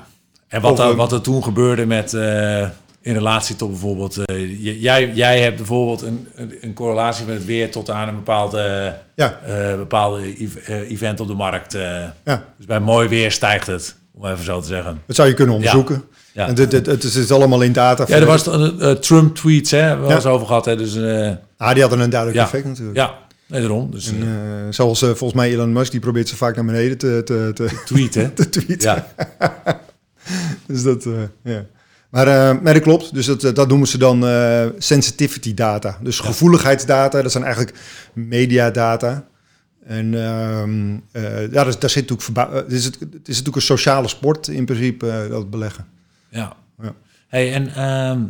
[SPEAKER 1] En wat, er,
[SPEAKER 2] eh,
[SPEAKER 1] wat er toen gebeurde met... eh, in relatie tot bijvoorbeeld... eh, jij, jij hebt bijvoorbeeld een, een, correlatie met het weer... tot aan een bepaalde,
[SPEAKER 2] Ja,
[SPEAKER 1] eh, bepaalde ev- eh, event op de markt. eh.
[SPEAKER 2] ja,
[SPEAKER 1] Dus bij mooi weer stijgt het, om even zo te zeggen.
[SPEAKER 2] dat zou je kunnen onderzoeken.
[SPEAKER 1] Ja,
[SPEAKER 2] En dit, dit, het is het is allemaal in data.
[SPEAKER 1] ja er was uh, Trump tweets, hè, hebben we
[SPEAKER 2] Ja.
[SPEAKER 1] over gehad. Hè, dus eh,
[SPEAKER 2] Ah, die hadden een duidelijk effect natuurlijk.
[SPEAKER 1] ja, nee, daarom. Dus
[SPEAKER 2] En,
[SPEAKER 1] eh,
[SPEAKER 2] eh, zoals eh, volgens mij Elon Musk, die probeert ze vaak naar beneden te, te, te, tweeten.
[SPEAKER 1] Ja,
[SPEAKER 2] Dus dat, eh, ja. Maar, eh, maar dat klopt. Dus dat, dat noemen ze dan eh, sensitivity data. Dus gevoeligheidsdata, dat zijn eigenlijk mediadata. En ehm, eh, ja, daar, daar zit natuurlijk eh, het, is het, het is natuurlijk een sociale sport in principe, eh, dat beleggen.
[SPEAKER 1] Ja.
[SPEAKER 2] Ja.
[SPEAKER 1] Hey, en ehm,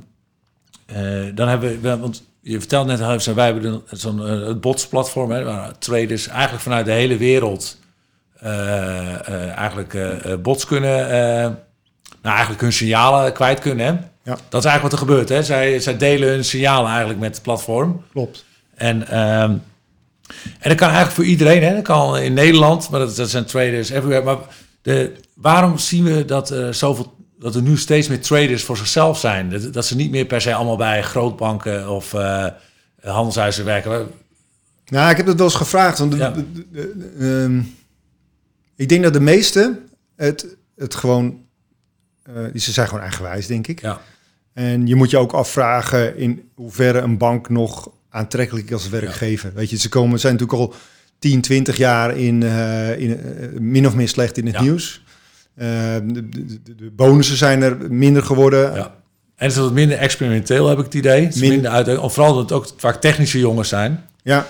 [SPEAKER 1] eh, dan hebben we, want je vertelt net, Huis, wij hebben zo'n eh, het botsplatform, hè, waar traders eigenlijk vanuit de hele wereld eh, eh, eigenlijk bots kunnen, nou eigenlijk hun signalen kwijt kunnen. Hè?
[SPEAKER 2] Ja.
[SPEAKER 1] Dat is eigenlijk wat er gebeurt. Hè? Zij, zij delen hun signalen eigenlijk met het platform.
[SPEAKER 2] Klopt.
[SPEAKER 1] En, ehm, en dat kan eigenlijk voor iedereen. Hè? Dat kan in Nederland, maar dat, dat zijn traders everywhere. Maar de, waarom zien we dat, er zoveel, dat er nu steeds meer traders voor zichzelf zijn? Dat, dat ze niet meer per se allemaal bij grootbanken of eh handelshuizen werken.
[SPEAKER 2] Nou, ik heb het wel eens gevraagd. Want de-
[SPEAKER 1] Ja.
[SPEAKER 2] de- de- de- ehm, ik denk dat de meesten het, het gewoon... eh, ze zijn gewoon eigenwijs, denk ik.
[SPEAKER 1] Ja,
[SPEAKER 2] En je moet je ook afvragen in hoeverre een bank nog aantrekkelijk is als werkgever. Weet je, ze komen, zijn natuurlijk al 10, 20 jaar in, eh, in min of meer slecht in het
[SPEAKER 1] Ja.
[SPEAKER 2] nieuws. Eh, de, de, bonussen zijn er minder geworden.
[SPEAKER 1] ja. En het is wat minder experimenteel, heb ik het idee. Het is
[SPEAKER 2] Min-
[SPEAKER 1] minder uit, of vooral dat het ook vaak technische jongens zijn.
[SPEAKER 2] Ja.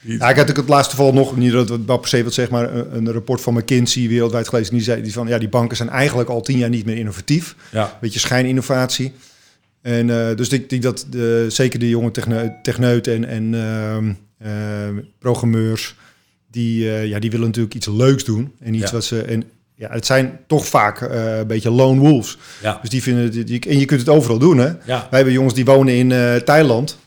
[SPEAKER 2] Ja, ik had ook het laatste geval nog, niet dat het per se wat zeg maar, een, een rapport van McKinsey wereldwijd gelezen. Die zei die van, ja, die banken zijn eigenlijk al tien jaar niet meer innovatief.
[SPEAKER 1] Ja,
[SPEAKER 2] beetje schijninnovatie. En eh, dus ik denk dat de, zeker de jonge techne- techneuten en, en ehm, ehm, programmeurs, die, eh, ja, die willen natuurlijk iets leuks doen. En iets
[SPEAKER 1] Ja.
[SPEAKER 2] wat ze. En ja, het zijn toch vaak eh, een beetje lone wolves.
[SPEAKER 1] ja,
[SPEAKER 2] Dus die vinden die- En je kunt het overal doen. Hè?
[SPEAKER 1] ja.
[SPEAKER 2] Wij hebben jongens die wonen in eh, Thailand.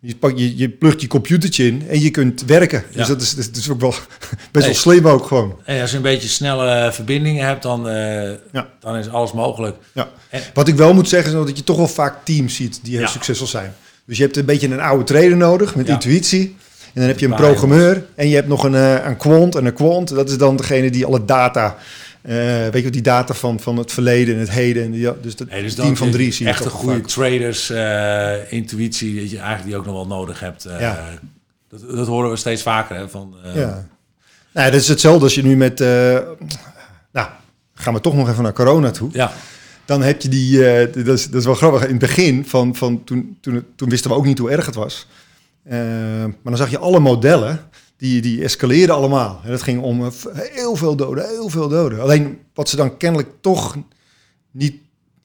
[SPEAKER 2] Je, pak, je, je plugt je computertje in en je kunt werken.
[SPEAKER 1] Ja.
[SPEAKER 2] Dus dat is, dat is ook wel best
[SPEAKER 1] Nee.
[SPEAKER 2] wel slim ook gewoon.
[SPEAKER 1] En als je een beetje snelle verbindingen hebt, dan, eh,
[SPEAKER 2] Ja.
[SPEAKER 1] dan is alles mogelijk.
[SPEAKER 2] Ja.
[SPEAKER 1] En-
[SPEAKER 2] Wat ik wel moet zeggen is dat je toch wel vaak teams ziet die heel succesvol zijn. Dus je hebt een beetje een oude trader nodig met intuïtie. En dan heb je een programmeur en je hebt nog een, eh, een quant. En een quant, dat is dan degene die alle data, eh, weet je wat, die data van, van het verleden en het heden. En die, dus dat
[SPEAKER 1] dus
[SPEAKER 2] team van drie zie je
[SPEAKER 1] echt een goede
[SPEAKER 2] vaak.
[SPEAKER 1] traders, eh, intuïtie, dat je eigenlijk die ook nog wel nodig hebt. eh,
[SPEAKER 2] Ja.
[SPEAKER 1] dat, dat horen we steeds vaker. Hè, van, eh,
[SPEAKER 2] Ja. Nou, dat is hetzelfde als je nu met... eh, nou, gaan we toch nog even naar corona toe.
[SPEAKER 1] ja,
[SPEAKER 2] Dan heb je die, eh, dat, is, dat is wel grappig, in het begin van, van toen, toen, toen wisten we ook niet hoe erg het was. Eh, maar dan zag je alle modellen, die, die escaleerden allemaal. En dat ging om eh, heel veel doden, heel veel doden. Alleen wat ze dan kennelijk toch niet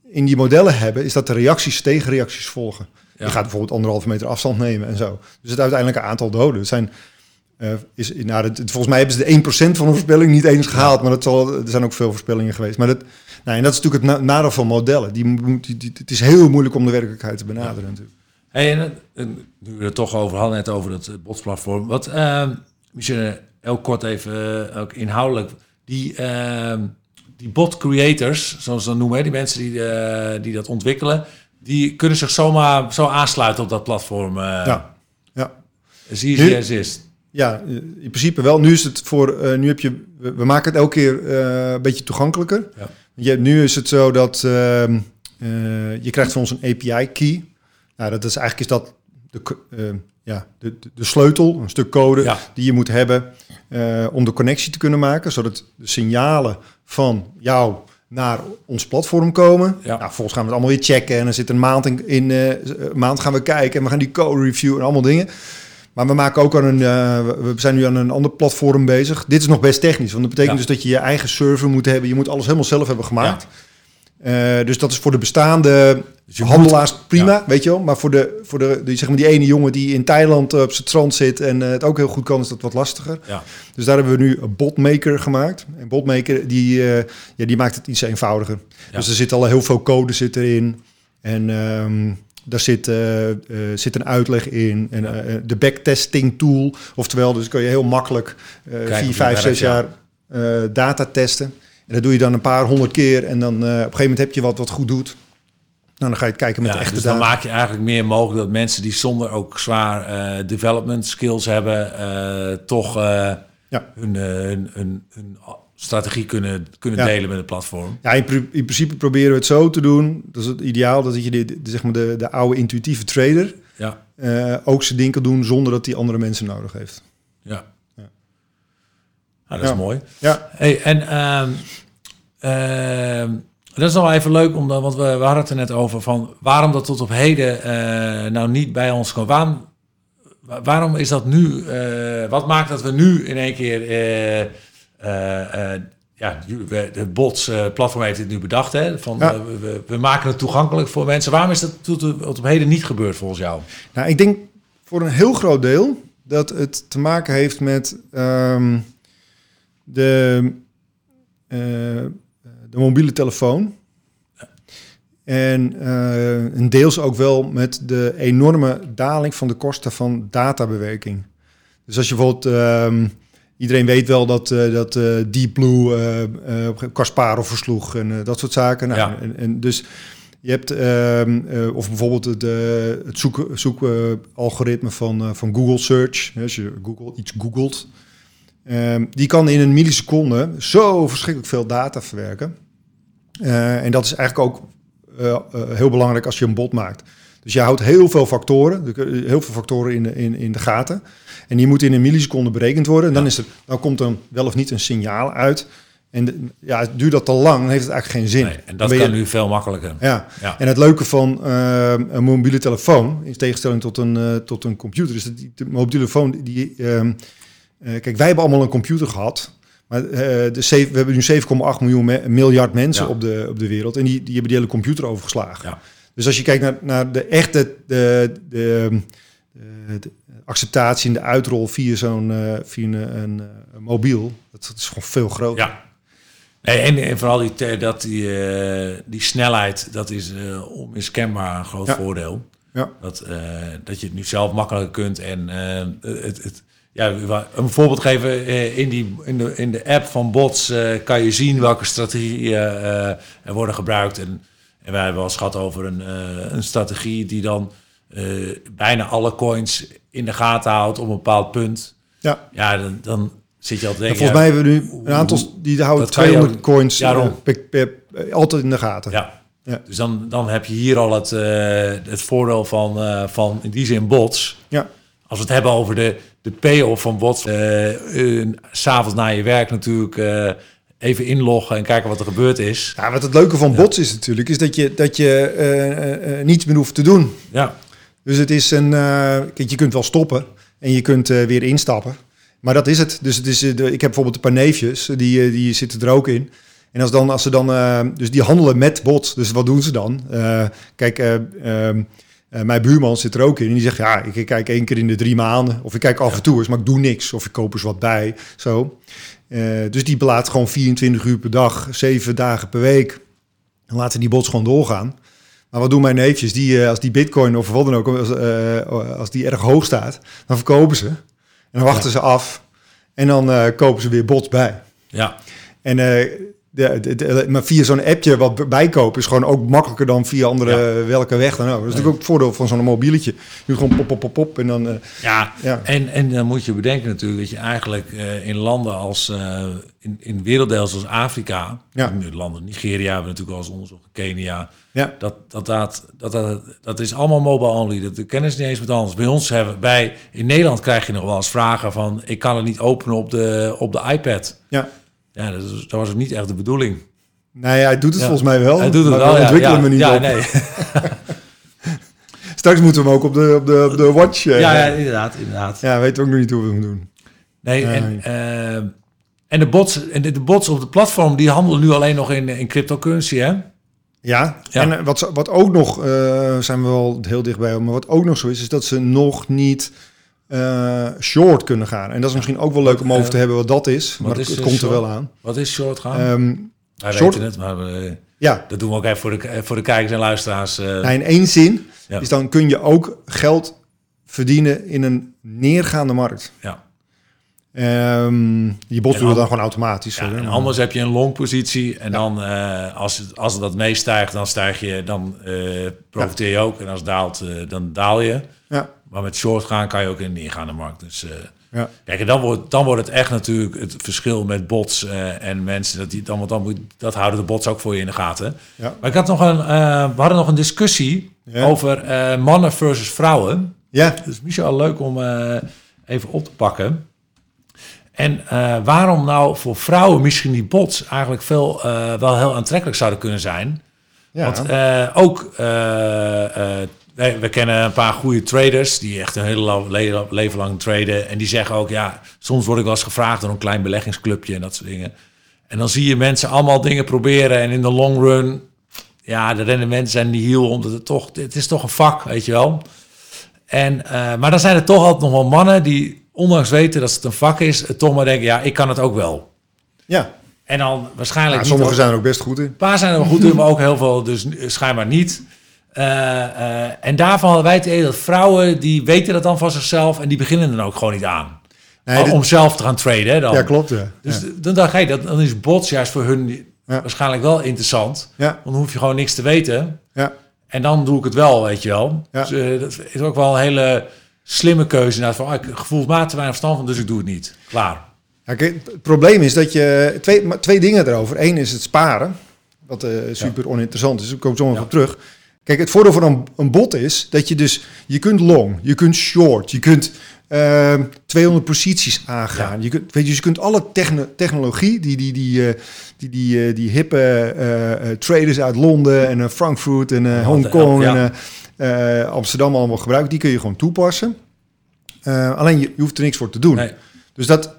[SPEAKER 2] in die modellen hebben, is dat de reacties tegenreacties volgen.
[SPEAKER 1] Ja.
[SPEAKER 2] Je gaat bijvoorbeeld anderhalve meter afstand nemen en zo. Dus het uiteindelijke aantal doden zijn... eh, is, nou, dat, volgens mij hebben ze de 1% van de voorspelling niet eens gehaald, maar dat zal, er zijn ook veel voorspellingen geweest. Maar dat, nou, en dat is natuurlijk het na- nadeel van modellen. Die, moet- die, die- het is heel moeilijk om de werkelijkheid te benaderen natuurlijk.
[SPEAKER 1] Hey, en, en nu we het toch over hadden, net over het eh, botsplatform. Wat, eh, misschien heel kort even, eh, ook inhoudelijk. Die, eh, die bot creators, zoals ze dat noemen, die mensen die, eh, die dat ontwikkelen, die kunnen zich zomaar zo aansluiten op dat platform.
[SPEAKER 2] Ja, ja.
[SPEAKER 1] Easy
[SPEAKER 2] Nu-
[SPEAKER 1] as is.
[SPEAKER 2] Ja, in principe wel. Nu is het voor, nu heb je, we we maken het elke keer een beetje toegankelijker.
[SPEAKER 1] Ja.
[SPEAKER 2] Je, nu is het zo dat ehm, eh, je krijgt van ons een API key. Nou, dat is eigenlijk is dat de, eh, ja, de, de, sleutel, een stuk code
[SPEAKER 1] Ja.
[SPEAKER 2] die je moet hebben eh, om de connectie te kunnen maken, zodat de signalen van jou naar ons platform komen.
[SPEAKER 1] Ja.
[SPEAKER 2] Nou, volgens gaan we het allemaal weer checken en dan zit een maand in, in eh, een maand gaan we kijken en we gaan die code review en allemaal dingen. Maar we maken ook aan een, we zijn nu aan een ander platform bezig. Dit is nog best technisch, want dat betekent
[SPEAKER 1] Ja.
[SPEAKER 2] dus dat je je eigen server moet hebben. Je moet alles helemaal zelf hebben gemaakt. Dus dat is voor de bestaande
[SPEAKER 1] Dus je
[SPEAKER 2] handelaars prima, weet je wel. Maar voor, de, voor de, die, zeg maar die ene jongen die in Thailand eh, op zijn strand zit en eh, het ook heel goed kan, is dat wat lastiger.
[SPEAKER 1] Ja.
[SPEAKER 2] Dus daar hebben we nu een botmaker gemaakt. En botmaker die, eh, ja, die maakt het iets eenvoudiger.
[SPEAKER 1] Ja.
[SPEAKER 2] Dus er zit al heel veel code zit erin. En ehm, daar zit, zit een uitleg in. En de backtesting tool. Oftewel, dus kun je heel makkelijk vier, vijf, zes
[SPEAKER 1] ja.
[SPEAKER 2] jaar data testen. En dat doe je dan een paar honderd keer. En dan op een gegeven moment heb je wat wat goed doet. Nou, dan ga je het kijken met
[SPEAKER 1] Ja,
[SPEAKER 2] de echte
[SPEAKER 1] dus dan maak je eigenlijk meer mogelijk dat mensen die zonder ook zwaar eh, development skills hebben, eh, toch eh,
[SPEAKER 2] Ja.
[SPEAKER 1] hun, hun, hun, hun strategie kunnen, kunnen
[SPEAKER 2] Ja.
[SPEAKER 1] delen met het platform.
[SPEAKER 2] Ja, in, in principe proberen we het zo te doen. Dat is het ideaal, dat je de, de- zeg maar de, de oude intuïtieve trader
[SPEAKER 1] Ja,
[SPEAKER 2] ook zijn ding kan doen zonder dat hij andere mensen nodig heeft.
[SPEAKER 1] ja.
[SPEAKER 2] Ja.
[SPEAKER 1] Nou, dat is mooi.
[SPEAKER 2] Ja,
[SPEAKER 1] Hey, en ehm, ehm, dat is wel even leuk, omdat, want we, we hadden het er net over van waarom dat tot op heden eh, nou niet bij ons kwam. Waarom, wa- waarom is dat nu? eh, wat maakt dat we nu in één keer eh, ja, het bots-platform heeft dit nu bedacht. Hè? Van,
[SPEAKER 2] Ja.
[SPEAKER 1] we, maken het toegankelijk voor mensen. Waarom is dat tot, tot op heden niet gebeurd volgens jou?
[SPEAKER 2] Nou, ik denk voor een heel groot deel dat het te maken heeft met ehm, de, de mobiele telefoon. En een deels ook wel met de enorme daling van de kosten van databewerking. Dus als je bijvoorbeeld, ehm, iedereen weet wel dat, eh, dat eh, Deep Blue eh, Kasparov versloeg en dat soort zaken. Nou,
[SPEAKER 1] Ja.
[SPEAKER 2] en, en dus je hebt, ehm, eh, of bijvoorbeeld het, eh, het zoekalgoritme van, eh, van Google Search. Als je Google iets googelt, ehm, die kan in een milliseconde zo verschrikkelijk veel data verwerken. Eh, en dat is eigenlijk ook eh, eh, heel belangrijk als je een bot maakt. Dus je houdt heel veel factoren, er heel veel factoren in de, in, in de gaten. En die moeten in een milliseconde berekend worden. En dan, is er, dan komt er wel of niet een signaal uit. En de- ja, duurt dat te lang, dan heeft het eigenlijk geen zin.
[SPEAKER 1] Nee, en dat
[SPEAKER 2] je-
[SPEAKER 1] kan nu veel makkelijker.
[SPEAKER 2] ja.
[SPEAKER 1] Ja.
[SPEAKER 2] en het leuke van eh, een mobiele telefoon, in tegenstelling tot een, tot een computer, is dat die de mobiele telefoon, die, ehm, eh, kijk, wij hebben allemaal een computer gehad, maar eh, de we hebben nu 7,8 miljoen me- miljard mensen
[SPEAKER 1] Ja.
[SPEAKER 2] op, de, op de wereld en die, die hebben die hele computer overgeslagen.
[SPEAKER 1] Ja.
[SPEAKER 2] Dus als je kijkt naar, naar de echte de, de, de, de acceptatie en de uitrol via zo'n eh, via een, een, een mobiel, dat, dat is gewoon veel groter.
[SPEAKER 1] Ja. Nee, en, en vooral die, dat die, eh, die snelheid, dat is eh, onmiskenbaar een groot
[SPEAKER 2] Ja.
[SPEAKER 1] voordeel.
[SPEAKER 2] Ja.
[SPEAKER 1] Dat, eh, dat je het nu zelf makkelijker kunt. En eh, het, het, ja, een voorbeeld geven, eh, in, die, in, de, in de app van bots eh, kan je zien welke strategieën eh, er worden gebruikt. En, en wij hebben wel eens gehad over een, een strategie die dan bijna alle coins in de gaten houdt op een bepaald punt.
[SPEAKER 2] Ja.
[SPEAKER 1] Ja, dan, dan zit je al te denken...
[SPEAKER 2] volgens mij hebben we nu een aantal die houden
[SPEAKER 1] dat kan je
[SPEAKER 2] 200
[SPEAKER 1] ook-
[SPEAKER 2] coins
[SPEAKER 1] Ja,
[SPEAKER 2] per- altijd in de gaten.
[SPEAKER 1] Ja.
[SPEAKER 2] Ja.
[SPEAKER 1] Dus dan, dan heb je hier al het, het voordeel van, van in die zin bots.
[SPEAKER 2] Ja.
[SPEAKER 1] Als we het hebben over de, de payoff van bots. eh, eh, S'avonds na je werk natuurlijk eh, even inloggen en kijken wat er gebeurd is.
[SPEAKER 2] Ja, wat het leuke van bots is natuurlijk, is dat je, dat je eh, eh, niets meer hoeft te doen.
[SPEAKER 1] Ja,
[SPEAKER 2] Dus het is een, eh, kijk, je kunt wel stoppen en je kunt weer instappen. Maar dat is het. Dus het is, de, ik heb bijvoorbeeld een paar neefjes, die, die zitten er ook in. En als, dan, als ze dan, dus die handelen met bots. Dus wat doen ze dan? Kijk, eh, mijn buurman zit er ook in. En die zegt, ja, ik kijk één keer in de drie maanden. Of ik kijk af en toe eens, maar ik doe niks. Of ik koop eens wat bij. Zo. Eh, dus die belaat gewoon 24 uur per dag, zeven dagen per week. En laten die bots gewoon doorgaan. Maar wat doen mijn neefjes? Die, eh, als die bitcoin of wat dan ook, als, als die erg hoog staat, dan verkopen ze. En dan wachten ze af. En dan kopen ze weer bots bij.
[SPEAKER 1] ja,
[SPEAKER 2] En de, de, de- maar via zo'n appje wat bijkopen is gewoon ook makkelijker dan via andere welke weg dan ook. Dat is natuurlijk ook het voordeel van zo'n mobieletje. Je doet gewoon pop, pop, pop, pop en dan... eh,
[SPEAKER 1] ja.
[SPEAKER 2] ja.
[SPEAKER 1] En, en dan moet je bedenken natuurlijk dat je eigenlijk eh, in landen als... eh, in, in werelddelen zoals Afrika...
[SPEAKER 2] Ja.
[SPEAKER 1] landen, Nigeria hebben we natuurlijk al eens onderzocht, Kenia...
[SPEAKER 2] ja.
[SPEAKER 1] Dat, dat, dat, dat, dat, dat is allemaal mobile only. Dat de kennis niet eens met anders. Bij ons hebben bij in Nederland krijg je nog wel eens vragen van ik kan het niet openen op de, op de iPad.
[SPEAKER 2] ja.
[SPEAKER 1] Ja, dat, is, dat was ook niet echt de bedoeling.
[SPEAKER 2] Ja, hij doet het
[SPEAKER 1] Ja.
[SPEAKER 2] volgens mij wel.
[SPEAKER 1] Hij doet het
[SPEAKER 2] maar
[SPEAKER 1] wel.
[SPEAKER 2] we
[SPEAKER 1] Ja,
[SPEAKER 2] ontwikkelen
[SPEAKER 1] ja,
[SPEAKER 2] hem niet
[SPEAKER 1] ja,
[SPEAKER 2] op.
[SPEAKER 1] nee.
[SPEAKER 2] Straks moeten we hem ook op de, op de, op de watch... eh,
[SPEAKER 1] ja, ja, inderdaad, inderdaad.
[SPEAKER 2] ja, weten we ook nog niet hoe we hem doen.
[SPEAKER 1] Nee,
[SPEAKER 2] Nee.
[SPEAKER 1] en, eh, en de bots, en de, de bots op de platform die handelen nu alleen nog in, in cryptocurrency, hè?
[SPEAKER 2] Ja,
[SPEAKER 1] Ja.
[SPEAKER 2] en eh, wat, wat ook nog, zijn we wel heel dichtbij, maar wat ook nog zo is, is dat ze nog niet eh, short kunnen gaan. En dat is misschien ook wel leuk om over te hebben wat dat is,
[SPEAKER 1] wat
[SPEAKER 2] maar
[SPEAKER 1] is,
[SPEAKER 2] het
[SPEAKER 1] eh,
[SPEAKER 2] komt er wel aan.
[SPEAKER 1] Wat is short gaan?
[SPEAKER 2] Ehm,
[SPEAKER 1] Wij
[SPEAKER 2] short-
[SPEAKER 1] weten het, maar we,
[SPEAKER 2] ja,
[SPEAKER 1] dat doen we ook even voor de, voor de kijkers en luisteraars. eh.
[SPEAKER 2] nou, in één zin
[SPEAKER 1] Ja.
[SPEAKER 2] is dan kun je ook geld verdienen in een neergaande markt.
[SPEAKER 1] ja.
[SPEAKER 2] Ehm die bot doet dan
[SPEAKER 1] an-
[SPEAKER 2] gewoon automatisch.
[SPEAKER 1] Ja, en anders heb je een long positie en dan eh, als, het, als het dat meestijgt, dan stijg je, dan eh, profiteer je ook. En als het daalt, eh, dan daal je.
[SPEAKER 2] Ja,
[SPEAKER 1] Maar met short gaan kan je ook in de ingaande markt. Dus eh,
[SPEAKER 2] ja.
[SPEAKER 1] kijk, en dan wordt, dan wordt het echt natuurlijk het verschil met bots eh, en mensen. Dat, die, dan, want dan moet, dat houden de bots ook voor je in de gaten.
[SPEAKER 2] Ja.
[SPEAKER 1] Maar ik had nog een, eh, we hadden nog een discussie
[SPEAKER 2] Ja.
[SPEAKER 1] over mannen versus vrouwen.
[SPEAKER 2] ja,
[SPEAKER 1] Dus Michel, leuk om even op te pakken. En waarom nou voor vrouwen misschien die bots eigenlijk veel, wel heel aantrekkelijk zouden kunnen zijn.
[SPEAKER 2] ja.
[SPEAKER 1] Want ook, we kennen een paar goede traders die echt een hele leven lang traden. En die zeggen ook, ja, soms word ik wel eens gevraagd door een klein beleggingsclubje en dat soort dingen. En dan zie je mensen allemaal dingen proberen en in de long run, ja, de rendementen zijn niet heel, omdat het toch, het is toch een vak, weet je wel. En, eh, maar dan zijn er toch altijd nog wel mannen die, ondanks weten dat het een vak is, het toch maar denken, ja, ik kan het ook wel.
[SPEAKER 2] Ja,
[SPEAKER 1] En dan waarschijnlijk
[SPEAKER 2] ja sommigen
[SPEAKER 1] ook-
[SPEAKER 2] zijn er ook best goed in.
[SPEAKER 1] een paar zijn er wel goed in, maar ook heel veel dus schijnbaar niet. Eh, eh, en daarvan hadden wij het idee dat vrouwen, die weten dat dan van zichzelf en die beginnen dan ook gewoon niet aan.
[SPEAKER 2] Nee, dit-
[SPEAKER 1] om zelf te gaan traden, hè, dan.
[SPEAKER 2] ja, klopt. Ja.
[SPEAKER 1] Dus
[SPEAKER 2] ja.
[SPEAKER 1] dan dacht ik, dat, dan is bots juist voor hun
[SPEAKER 2] Ja.
[SPEAKER 1] waarschijnlijk wel interessant. Want dan hoef je gewoon niks te weten.
[SPEAKER 2] Ja.
[SPEAKER 1] En dan doe ik het wel, weet je wel. Dus eh, dat is ook wel een hele slimme keuze. Inderdaad, van, ah, ik gevoelsmatig te weinig verstand van, dus ik doe het niet. Klaar.
[SPEAKER 2] Het probleem is dat je twee, twee dingen erover. Eén is het sparen, wat super oninteressant is. Ik kom zo nog op terug. Kijk, het voordeel van een, een bot is dat je dus je kunt long, je kunt short, je kunt ehm 200 posities aangaan. Je kunt, weet je, dus je kunt alle techno- technologie die die die eh, die die, eh, die hippe eh, traders uit Londen en Frankfurt en Hongkong
[SPEAKER 1] ja.
[SPEAKER 2] en Amsterdam allemaal gebruiken, die kun je gewoon toepassen. Alleen je, je hoeft er niks voor te doen.
[SPEAKER 1] Nee.
[SPEAKER 2] Dus dat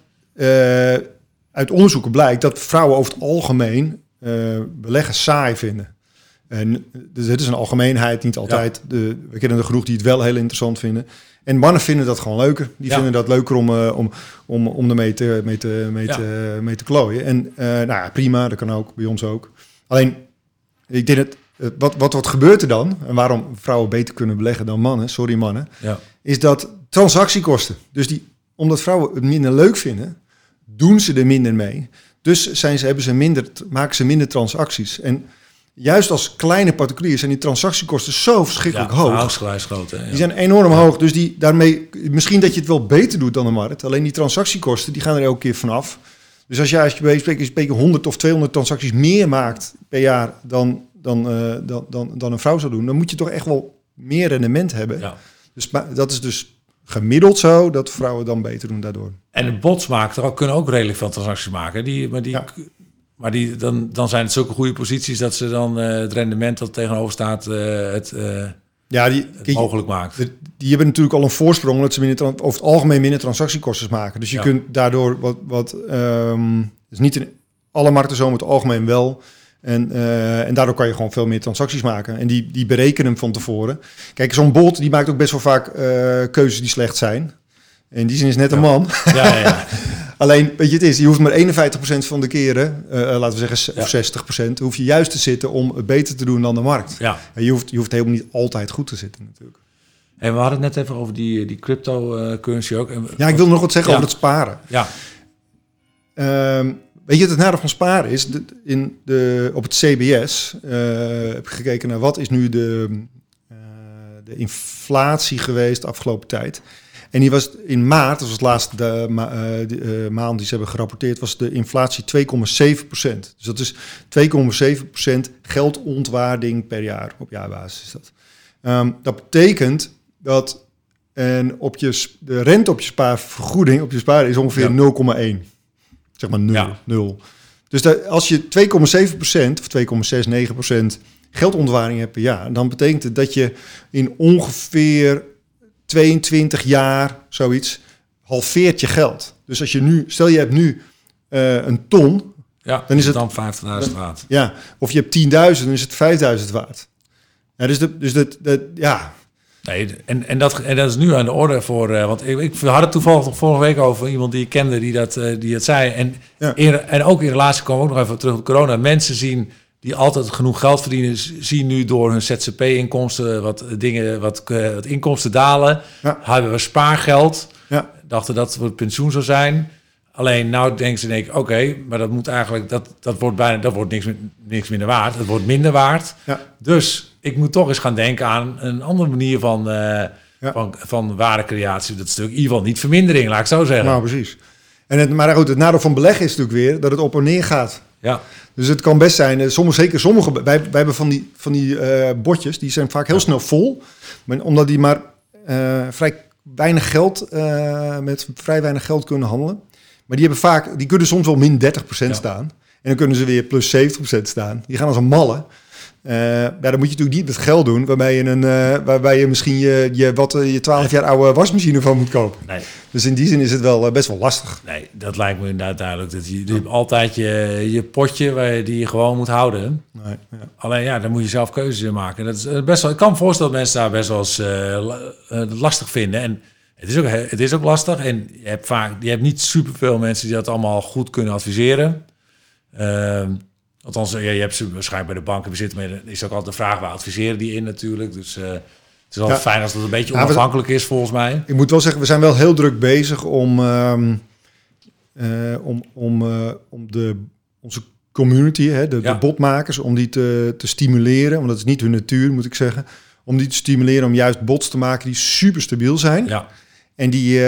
[SPEAKER 2] uit onderzoeken blijkt dat vrouwen over het algemeen beleggen saai vinden. En dus het is een algemeenheid, niet altijd. De, we kennen er genoeg die het wel heel interessant vinden. En mannen vinden dat gewoon leuker. Die
[SPEAKER 1] Ja.
[SPEAKER 2] vinden dat leuker om, eh, om, om, om ermee te, mee te, mee
[SPEAKER 1] Ja.
[SPEAKER 2] te, mee te klooien. En eh, nou ja, prima, dat kan ook, bij ons ook. Alleen, ik denk dat, eh, wat, wat, wat gebeurt er dan? En waarom vrouwen beter kunnen beleggen dan mannen, sorry mannen,
[SPEAKER 1] Ja.
[SPEAKER 2] is dat transactiekosten. Dus die, omdat vrouwen het minder leuk vinden, doen ze er minder mee. Dus zijn ze, hebben ze minder, maken ze minder transacties. En juist als kleine particulier zijn die transactiekosten zo verschrikkelijk
[SPEAKER 1] ja,
[SPEAKER 2] hoog.
[SPEAKER 1] verhoudingsgewijs groot. Hè? Ja.
[SPEAKER 2] Die zijn enorm hoog. Dus die, daarmee, misschien dat je het wel beter doet dan de markt. Alleen die transactiekosten, die gaan er elke keer vanaf. Dus als jij als je bij spreken 100 of 200 transacties meer maakt per jaar dan, dan, eh, dan, dan, dan een vrouw zou doen, dan moet je toch echt wel meer rendement hebben.
[SPEAKER 1] Ja.
[SPEAKER 2] Dus ma- dat is dus gemiddeld zo dat vrouwen dan beter doen daardoor.
[SPEAKER 1] En de botsmakers kunnen ook redelijk veel transacties maken. Die, maar die,
[SPEAKER 2] Ja.
[SPEAKER 1] Maar die, dan, dan zijn het zulke goede posities dat ze dan eh, het rendement dat tegenover staat eh, het, eh,
[SPEAKER 2] Ja, die,
[SPEAKER 1] het
[SPEAKER 2] kijk,
[SPEAKER 1] mogelijk maakt.
[SPEAKER 2] de- die hebben natuurlijk al een voorsprong omdat ze minder, over het algemeen minder transactiekosten maken. Dus je
[SPEAKER 1] Ja.
[SPEAKER 2] kunt daardoor wat, wat dus niet in alle markten zo, maar het algemeen wel. En, en daardoor kan je gewoon veel meer transacties maken. En die, die berekenen hem van tevoren. Kijk, zo'n bot die maakt ook best wel vaak eh, keuzes die slecht zijn. In die zin is net een
[SPEAKER 1] Ja.
[SPEAKER 2] man.
[SPEAKER 1] Ja, ja.
[SPEAKER 2] Alleen, weet je, het is, je hoeft maar 51% van de keren, eh, eh, laten we zeggen s-
[SPEAKER 1] Ja.
[SPEAKER 2] of 60%, hoef je juist te zitten om het beter te doen dan de markt.
[SPEAKER 1] ja.
[SPEAKER 2] En je hoeft, je hoeft helemaal niet altijd goed te zitten natuurlijk.
[SPEAKER 1] En we hadden het net even over die, die cryptocurrency ook.
[SPEAKER 2] Ja, ik wil nog wat zeggen
[SPEAKER 1] Ja.
[SPEAKER 2] over het sparen.
[SPEAKER 1] Ja,
[SPEAKER 2] Ehm, weet je, het nadeel van sparen is, de, in de, op het CBS eh, heb ik gekeken naar wat is nu de, eh, de inflatie geweest de afgelopen tijd. En die was in maart, dat was laatste de, ma- eh, eh, maand die ze hebben gerapporteerd, was de inflatie 2,7 procent. Dus dat is 2,7 procent geldontwaarding per jaar, op jaarbasis is dat. Ehm, dat betekent dat en op je, de rente op je spaarvergoeding, op je spaar is ongeveer
[SPEAKER 1] Ja.
[SPEAKER 2] 0,1. Zeg maar 0.
[SPEAKER 1] Ja.
[SPEAKER 2] 0. Dus dat, als je 2,7% of 2,69% geldontwaarding hebt per jaar, dan betekent het dat je in ongeveer 22 jaar zoiets halveert je geld. Dus als je nu, stel je hebt nu eh, een ton,
[SPEAKER 1] ja.
[SPEAKER 2] Dan is het-
[SPEAKER 1] dan 50.000 waard.
[SPEAKER 2] ja, of je hebt 10.000, dan is het 5.000 waard. Ja, dus de, dus dat, dat, ja,
[SPEAKER 1] Nee, en, en, dat, en dat is nu aan de orde voor... eh, want ik, ik had het toevallig nog vorige week over iemand die ik kende die dat, eh, die het zei. En,
[SPEAKER 2] Ja.
[SPEAKER 1] in- en ook in relatie komen we ook nog even terug op corona. Mensen zien die altijd genoeg geld verdienen... zien nu door hun ZZP-inkomsten wat dingen, wat, eh, wat inkomsten dalen.
[SPEAKER 2] Ja.
[SPEAKER 1] Hebben we spaargeld.
[SPEAKER 2] ja,
[SPEAKER 1] Dachten dat het pensioen zou zijn. Alleen nou denken ze denk ik, oké, maar dat moet eigenlijk... Dat, dat wordt bijna dat wordt niks, niks minder waard. Het wordt minder waard.
[SPEAKER 2] ja,
[SPEAKER 1] Dus ik moet toch eens gaan denken aan een andere manier van, eh,
[SPEAKER 2] Ja.
[SPEAKER 1] van, van waardecreatie. Dat stuk in ieder geval niet vermindering, laat ik zo zeggen.
[SPEAKER 2] nou precies. En het, maar goed, het nadeel van beleggen is natuurlijk weer dat het op en neer gaat.
[SPEAKER 1] Ja,
[SPEAKER 2] Dus het kan best zijn, eh, sommige, zeker sommige, wij, wij hebben van die, van die eh, bordjes, die zijn vaak heel
[SPEAKER 1] Ja.
[SPEAKER 2] snel vol. Maar omdat die maar eh, vrij weinig geld, met vrij weinig geld kunnen handelen. Maar die hebben vaak, die kunnen soms wel min 30%
[SPEAKER 1] Ja.
[SPEAKER 2] staan. En dan kunnen ze weer plus 70% staan. Die gaan als een malle. Eh, ja, dan moet je natuurlijk niet met geld doen waarbij je, een, eh, waarbij je misschien je, je, wat, eh, je 12 jaar oude wasmachine van moet kopen.
[SPEAKER 1] Nee,
[SPEAKER 2] Dus in die zin is het wel best wel lastig.
[SPEAKER 1] nee, dat lijkt me inderdaad duidelijk. Dat je, je hebt altijd je, je potje waar je, die je gewoon moet houden.
[SPEAKER 2] Nee, ja.
[SPEAKER 1] Alleen ja, dan moet je zelf keuzes in maken. Dat is best wel, ik kan me voorstellen dat mensen daar best wel eens la- lastig vinden. En het is, ook, he- het is ook lastig. En je hebt vaak je hebt niet superveel mensen die dat allemaal goed kunnen adviseren. Althans, ja, je hebt ze waarschijnlijk bij de banken bezitten. Maar is ook altijd de vraag, waar adviseren die in natuurlijk. Dus eh, het is wel
[SPEAKER 2] Ja.
[SPEAKER 1] fijn als dat een beetje
[SPEAKER 2] we-
[SPEAKER 1] onafhankelijk is volgens mij.
[SPEAKER 2] Ik moet wel zeggen, we zijn wel heel druk bezig om, ehm, eh, om, om, eh, om de, onze community, hè, de,
[SPEAKER 1] Ja.
[SPEAKER 2] de botmakers, om die te, te stimuleren. Want dat is niet hun natuur, moet ik zeggen. Om die te stimuleren om juist bots te maken die super stabiel zijn.
[SPEAKER 1] Ja,
[SPEAKER 2] En die,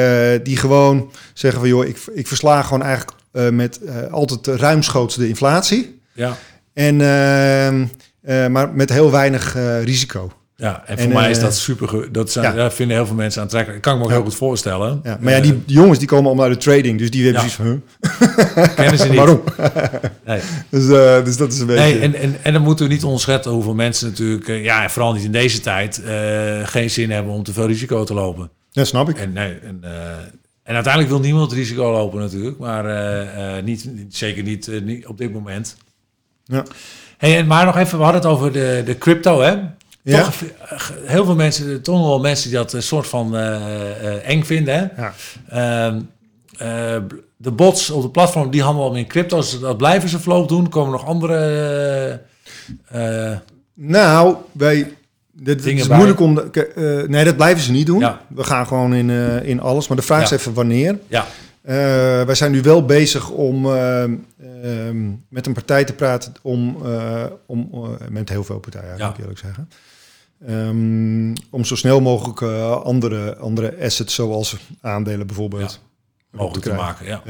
[SPEAKER 2] die gewoon zeggen van joh, ik, ik versla gewoon eigenlijk met altijd ruimschoots de inflatie.
[SPEAKER 1] Ja.
[SPEAKER 2] En, ehm, eh, maar met heel weinig eh, risico.
[SPEAKER 1] Ja, en voor
[SPEAKER 2] En,
[SPEAKER 1] mij is
[SPEAKER 2] eh,
[SPEAKER 1] dat super. Dat zijn,
[SPEAKER 2] ja.
[SPEAKER 1] dat vinden heel veel mensen aantrekkelijk. Dat kan ik me ook heel goed voorstellen.
[SPEAKER 2] Ja, maar ja, die, jongens die komen allemaal uit de trading. Dus die hebben
[SPEAKER 1] Ja.
[SPEAKER 2] zoiets van, huh?
[SPEAKER 1] kennen ze niet.
[SPEAKER 2] waarom?
[SPEAKER 1] Nee.
[SPEAKER 2] Dus, dus dat is een beetje...
[SPEAKER 1] Nee, en, en, en dan moeten we niet onderschatten hoeveel mensen natuurlijk, ja, vooral niet in deze tijd, geen zin hebben om te veel risico te lopen.
[SPEAKER 2] Ja, snap ik.
[SPEAKER 1] En, nee, en, en uiteindelijk wil niemand risico lopen natuurlijk, maar niet, zeker niet, niet op dit moment.
[SPEAKER 2] Ja.
[SPEAKER 1] Hey, maar nog even, we hadden het over de, de crypto, hè?
[SPEAKER 2] Ja.
[SPEAKER 1] Toch, eh, heel veel mensen, toch nog wel mensen die dat een soort van eh, eh, eng vinden, hè?
[SPEAKER 2] Ja.
[SPEAKER 1] Ehm, eh, de bots op de platform die handelen in crypto's. Dat blijven ze voorlopig doen. Komen nog andere. eh, eh,
[SPEAKER 2] Nou, wij... Dit, is
[SPEAKER 1] bij.
[SPEAKER 2] moeilijk om... de- eh, nee, dat blijven ze niet doen.
[SPEAKER 1] Ja.
[SPEAKER 2] We gaan gewoon in, eh, in alles. Maar de vraag is even wanneer.
[SPEAKER 1] ja,
[SPEAKER 2] Eh, wij zijn nu wel bezig om ehm, ehm, met een partij te praten om, eh, om eh, met heel veel partijen,
[SPEAKER 1] Ja.
[SPEAKER 2] moet ik eerlijk zeggen. Ehm, om zo snel mogelijk eh, andere, andere assets, zoals aandelen bijvoorbeeld,
[SPEAKER 1] mogelijk te maken. Ja.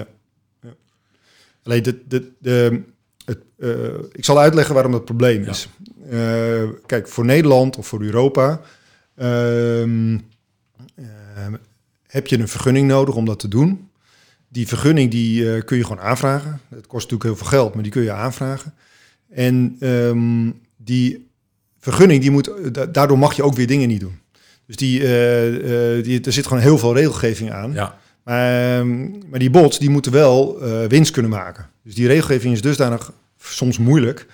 [SPEAKER 2] Alleen de, de, de, het, eh, ik zal uitleggen waarom dat probleem
[SPEAKER 1] Ja.
[SPEAKER 2] is. Eh, kijk, voor Nederland of voor Europa ehm, heb je een vergunning nodig om dat te doen. Die vergunning die, eh, kun je gewoon aanvragen. Het kost natuurlijk heel veel geld, maar die kun je aanvragen. En ehm, die vergunning, die moet, da- daardoor mag je ook weer dingen niet doen. Dus die, eh, eh, die, er zit gewoon heel veel regelgeving aan.
[SPEAKER 1] Ja.
[SPEAKER 2] Maar, ehm, maar die bots die moeten wel eh, winst kunnen maken. Dus die regelgeving is dusdanig soms moeilijk.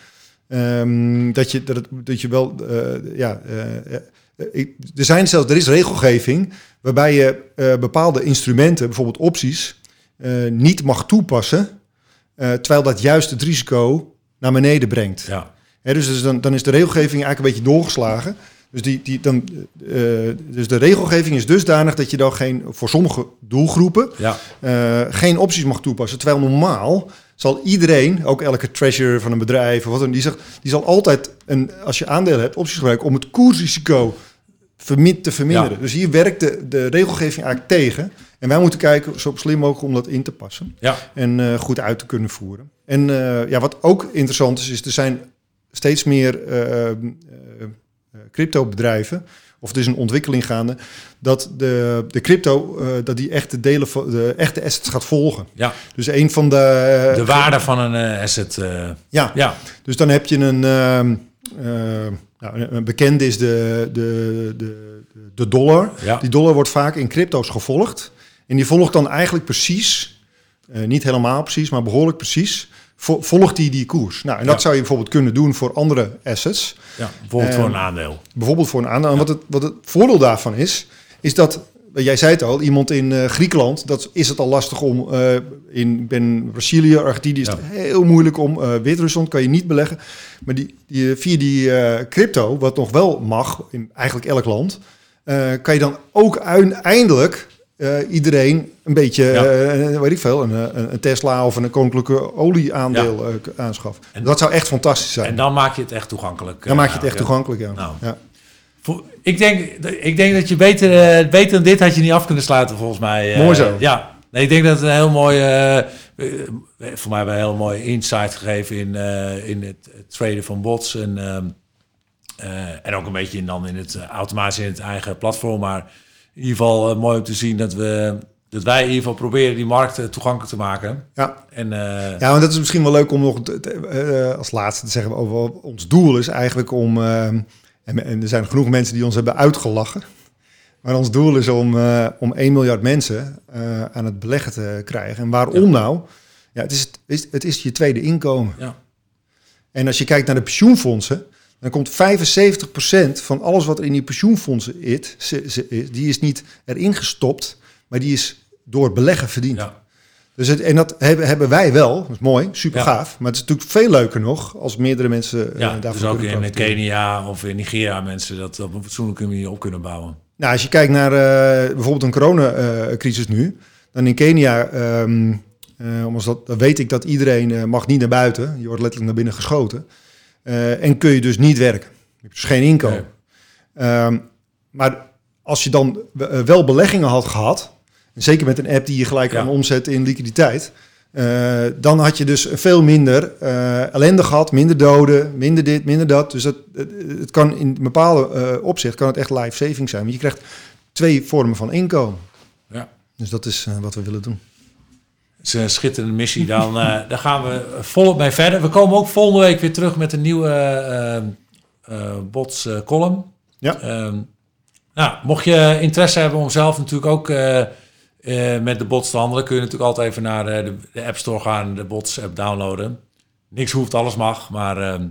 [SPEAKER 2] ehm, dat, je, dat, het, dat je wel. eh, ja, eh, eh, ik- er, zijn zelfs, er is regelgeving waarbij je eh, bepaalde instrumenten, bijvoorbeeld opties, eh, niet mag toepassen. eh, terwijl dat juist het risico naar beneden brengt.
[SPEAKER 1] Ja.
[SPEAKER 2] Hè, dus, dus dan, dan is de regelgeving eigenlijk een beetje doorgeslagen. Dus, die, die, dan, eh, dus de regelgeving is dusdanig dat je dan geen, voor sommige doelgroepen
[SPEAKER 1] Ja.
[SPEAKER 2] geen opties mag toepassen. Terwijl normaal zal iedereen, ook elke treasurer van een bedrijf of wat dan, die, zegt, die zal altijd, een, als je aandelen hebt, opties gebruiken om het koersrisico te verminderen.
[SPEAKER 1] Ja.
[SPEAKER 2] Dus hier werkt de, de regelgeving eigenlijk tegen. En wij moeten kijken zo slim mogelijk om dat in te passen
[SPEAKER 1] Ja.
[SPEAKER 2] en eh, goed uit te kunnen voeren. En eh, ja, wat ook interessant is, is er zijn steeds meer eh, eh, crypto-bedrijven, of er is een ontwikkeling gaande, dat de, de crypto, eh, dat die echte delen van de echte assets gaat volgen.
[SPEAKER 1] Ja.
[SPEAKER 2] Dus een van de...
[SPEAKER 1] De waarde van een asset.
[SPEAKER 2] Ja,
[SPEAKER 1] ja.
[SPEAKER 2] dus dan heb je een... nou, een- een bekende is de, de, de, de dollar.
[SPEAKER 1] Ja.
[SPEAKER 2] Die dollar wordt vaak in crypto's gevolgd. En die volgt dan eigenlijk precies, eh, niet helemaal precies, maar behoorlijk precies, vo- volgt die die koers. Nou, en dat
[SPEAKER 1] Ja.
[SPEAKER 2] zou je bijvoorbeeld kunnen doen voor andere assets.
[SPEAKER 1] ja. Bijvoorbeeld
[SPEAKER 2] Ehm,
[SPEAKER 1] voor een aandeel.
[SPEAKER 2] Bijvoorbeeld voor een aandeel. En wat het, wat het voordeel daarvan is, is dat, jij zei het al, iemand in eh, Griekenland, dat is het al lastig om, eh, in ben Brazilië, Argentinië is
[SPEAKER 1] Ja.
[SPEAKER 2] het heel moeilijk om, eh Wit-Rusland kan je niet beleggen. Maar die, die, via die eh, crypto, wat nog wel mag, in eigenlijk elk land, eh, kan je dan ook uiteindelijk eh, iedereen een beetje,
[SPEAKER 1] Ja.
[SPEAKER 2] eh, weet ik veel, een, een, een Tesla of een koninklijke olieaandeel eh, aanschaffen.
[SPEAKER 1] En-
[SPEAKER 2] dat zou echt fantastisch zijn.
[SPEAKER 1] En dan maak je het echt toegankelijk.
[SPEAKER 2] dan
[SPEAKER 1] eh,
[SPEAKER 2] maak je het echt toegankelijk, ja.
[SPEAKER 1] Nou. Ik denk, ik denk dat je beter, eh, beter dan dit had je niet af kunnen sluiten, volgens mij. eh.
[SPEAKER 2] Mooi zo.
[SPEAKER 1] Ja, nee, ik denk dat het een heel mooi, eh, eh, voor mij wel een heel mooi insight gegeven in, eh, in het, traden van bots. En, ehm, eh, en ook een beetje in, dan in het eh, automatisch in het eigen platform. Maar ieder geval eh, mooi om te zien dat we dat wij in ieder geval proberen die markt eh, toegankelijk te maken.
[SPEAKER 2] Ja.
[SPEAKER 1] En, eh,
[SPEAKER 2] Ja, want dat is misschien wel leuk om nog te- te- als laatste te zeggen over ons doel is eigenlijk om, en, en er zijn genoeg mensen die ons hebben uitgelachen, maar ons doel is om, om 1 miljard mensen aan het beleggen te krijgen. En waarom
[SPEAKER 1] Ja.
[SPEAKER 2] nou? Ja, het is, het, is, het is je tweede inkomen.
[SPEAKER 1] Ja.
[SPEAKER 2] En als je kijkt naar de pensioenfondsen, dan komt 75% van alles wat er in die pensioenfondsen is, die is niet erin gestopt, maar die is door beleggen verdiend.
[SPEAKER 1] ja.
[SPEAKER 2] Dus het, en dat hebben, hebben wij wel. Dat is mooi, super
[SPEAKER 1] Ja.
[SPEAKER 2] gaaf. Maar het is natuurlijk veel leuker nog als meerdere mensen eh,
[SPEAKER 1] ja,
[SPEAKER 2] daarvan
[SPEAKER 1] dus ook in. Kenia of in Nigeria mensen dat op een fatsoenlijke manier op kunnen bouwen.
[SPEAKER 2] Nou, als je kijkt naar eh, bijvoorbeeld een coronacrisis nu, dan in Kenia, ehm eh, omdat dat, dan weet ik dat iedereen mag niet naar buiten. Je wordt letterlijk naar binnen geschoten. Eh, en kun je dus niet werken. Je hebt dus geen inkomen. Ehm, maar als je dan eh, wel beleggingen had gehad, en zeker met een app die je gelijk
[SPEAKER 1] Ja.
[SPEAKER 2] kan omzetten in liquiditeit, eh, dan had je dus veel minder ellende gehad, minder doden, minder dit, minder dat. Dus dat, het, kan in bepaalde eh, opzicht kan het echt life saving zijn. Want je krijgt twee vormen van inkomen.
[SPEAKER 1] Ja.
[SPEAKER 2] Dus dat is wat we willen doen.
[SPEAKER 1] Is een schitterende missie. Dan, eh, daar gaan we volop mee verder. We komen ook volgende week weer terug met een nieuwe eh, eh, bots eh, column.
[SPEAKER 2] Ja.
[SPEAKER 1] Ehm, nou, mocht je interesse hebben om zelf natuurlijk ook eh, eh, met de bots te handelen, kun je natuurlijk altijd even naar eh, de, de App Store gaan, de bots app downloaden. Niks hoeft, alles mag. Maar ehm,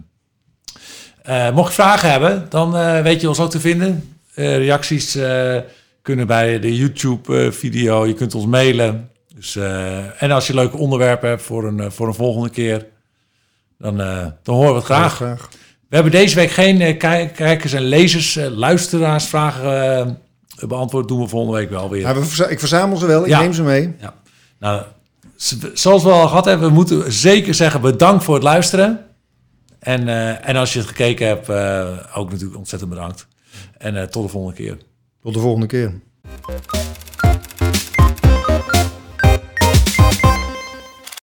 [SPEAKER 1] eh, mocht je vragen hebben, dan eh, weet je ons ook te vinden. Eh, reacties eh, kunnen bij de YouTube-video. je kunt ons mailen. Dus, eh, en als je leuke onderwerpen hebt voor een, eh, voor een volgende keer, dan, eh, dan horen we het graag.
[SPEAKER 2] graag.
[SPEAKER 1] We hebben deze week geen kijk- kijkers en lezers, luisteraarsvragen beantwoord. Doen we volgende week wel weer.
[SPEAKER 2] Ja, we verza- ik verzamel ze wel, ik neem ze mee.
[SPEAKER 1] Ja. Nou, zoals we al gehad hebben, we moeten zeker zeggen bedankt voor het luisteren. En, en als je het gekeken hebt, ook natuurlijk ontzettend bedankt. En tot de volgende keer.
[SPEAKER 2] Tot de volgende keer.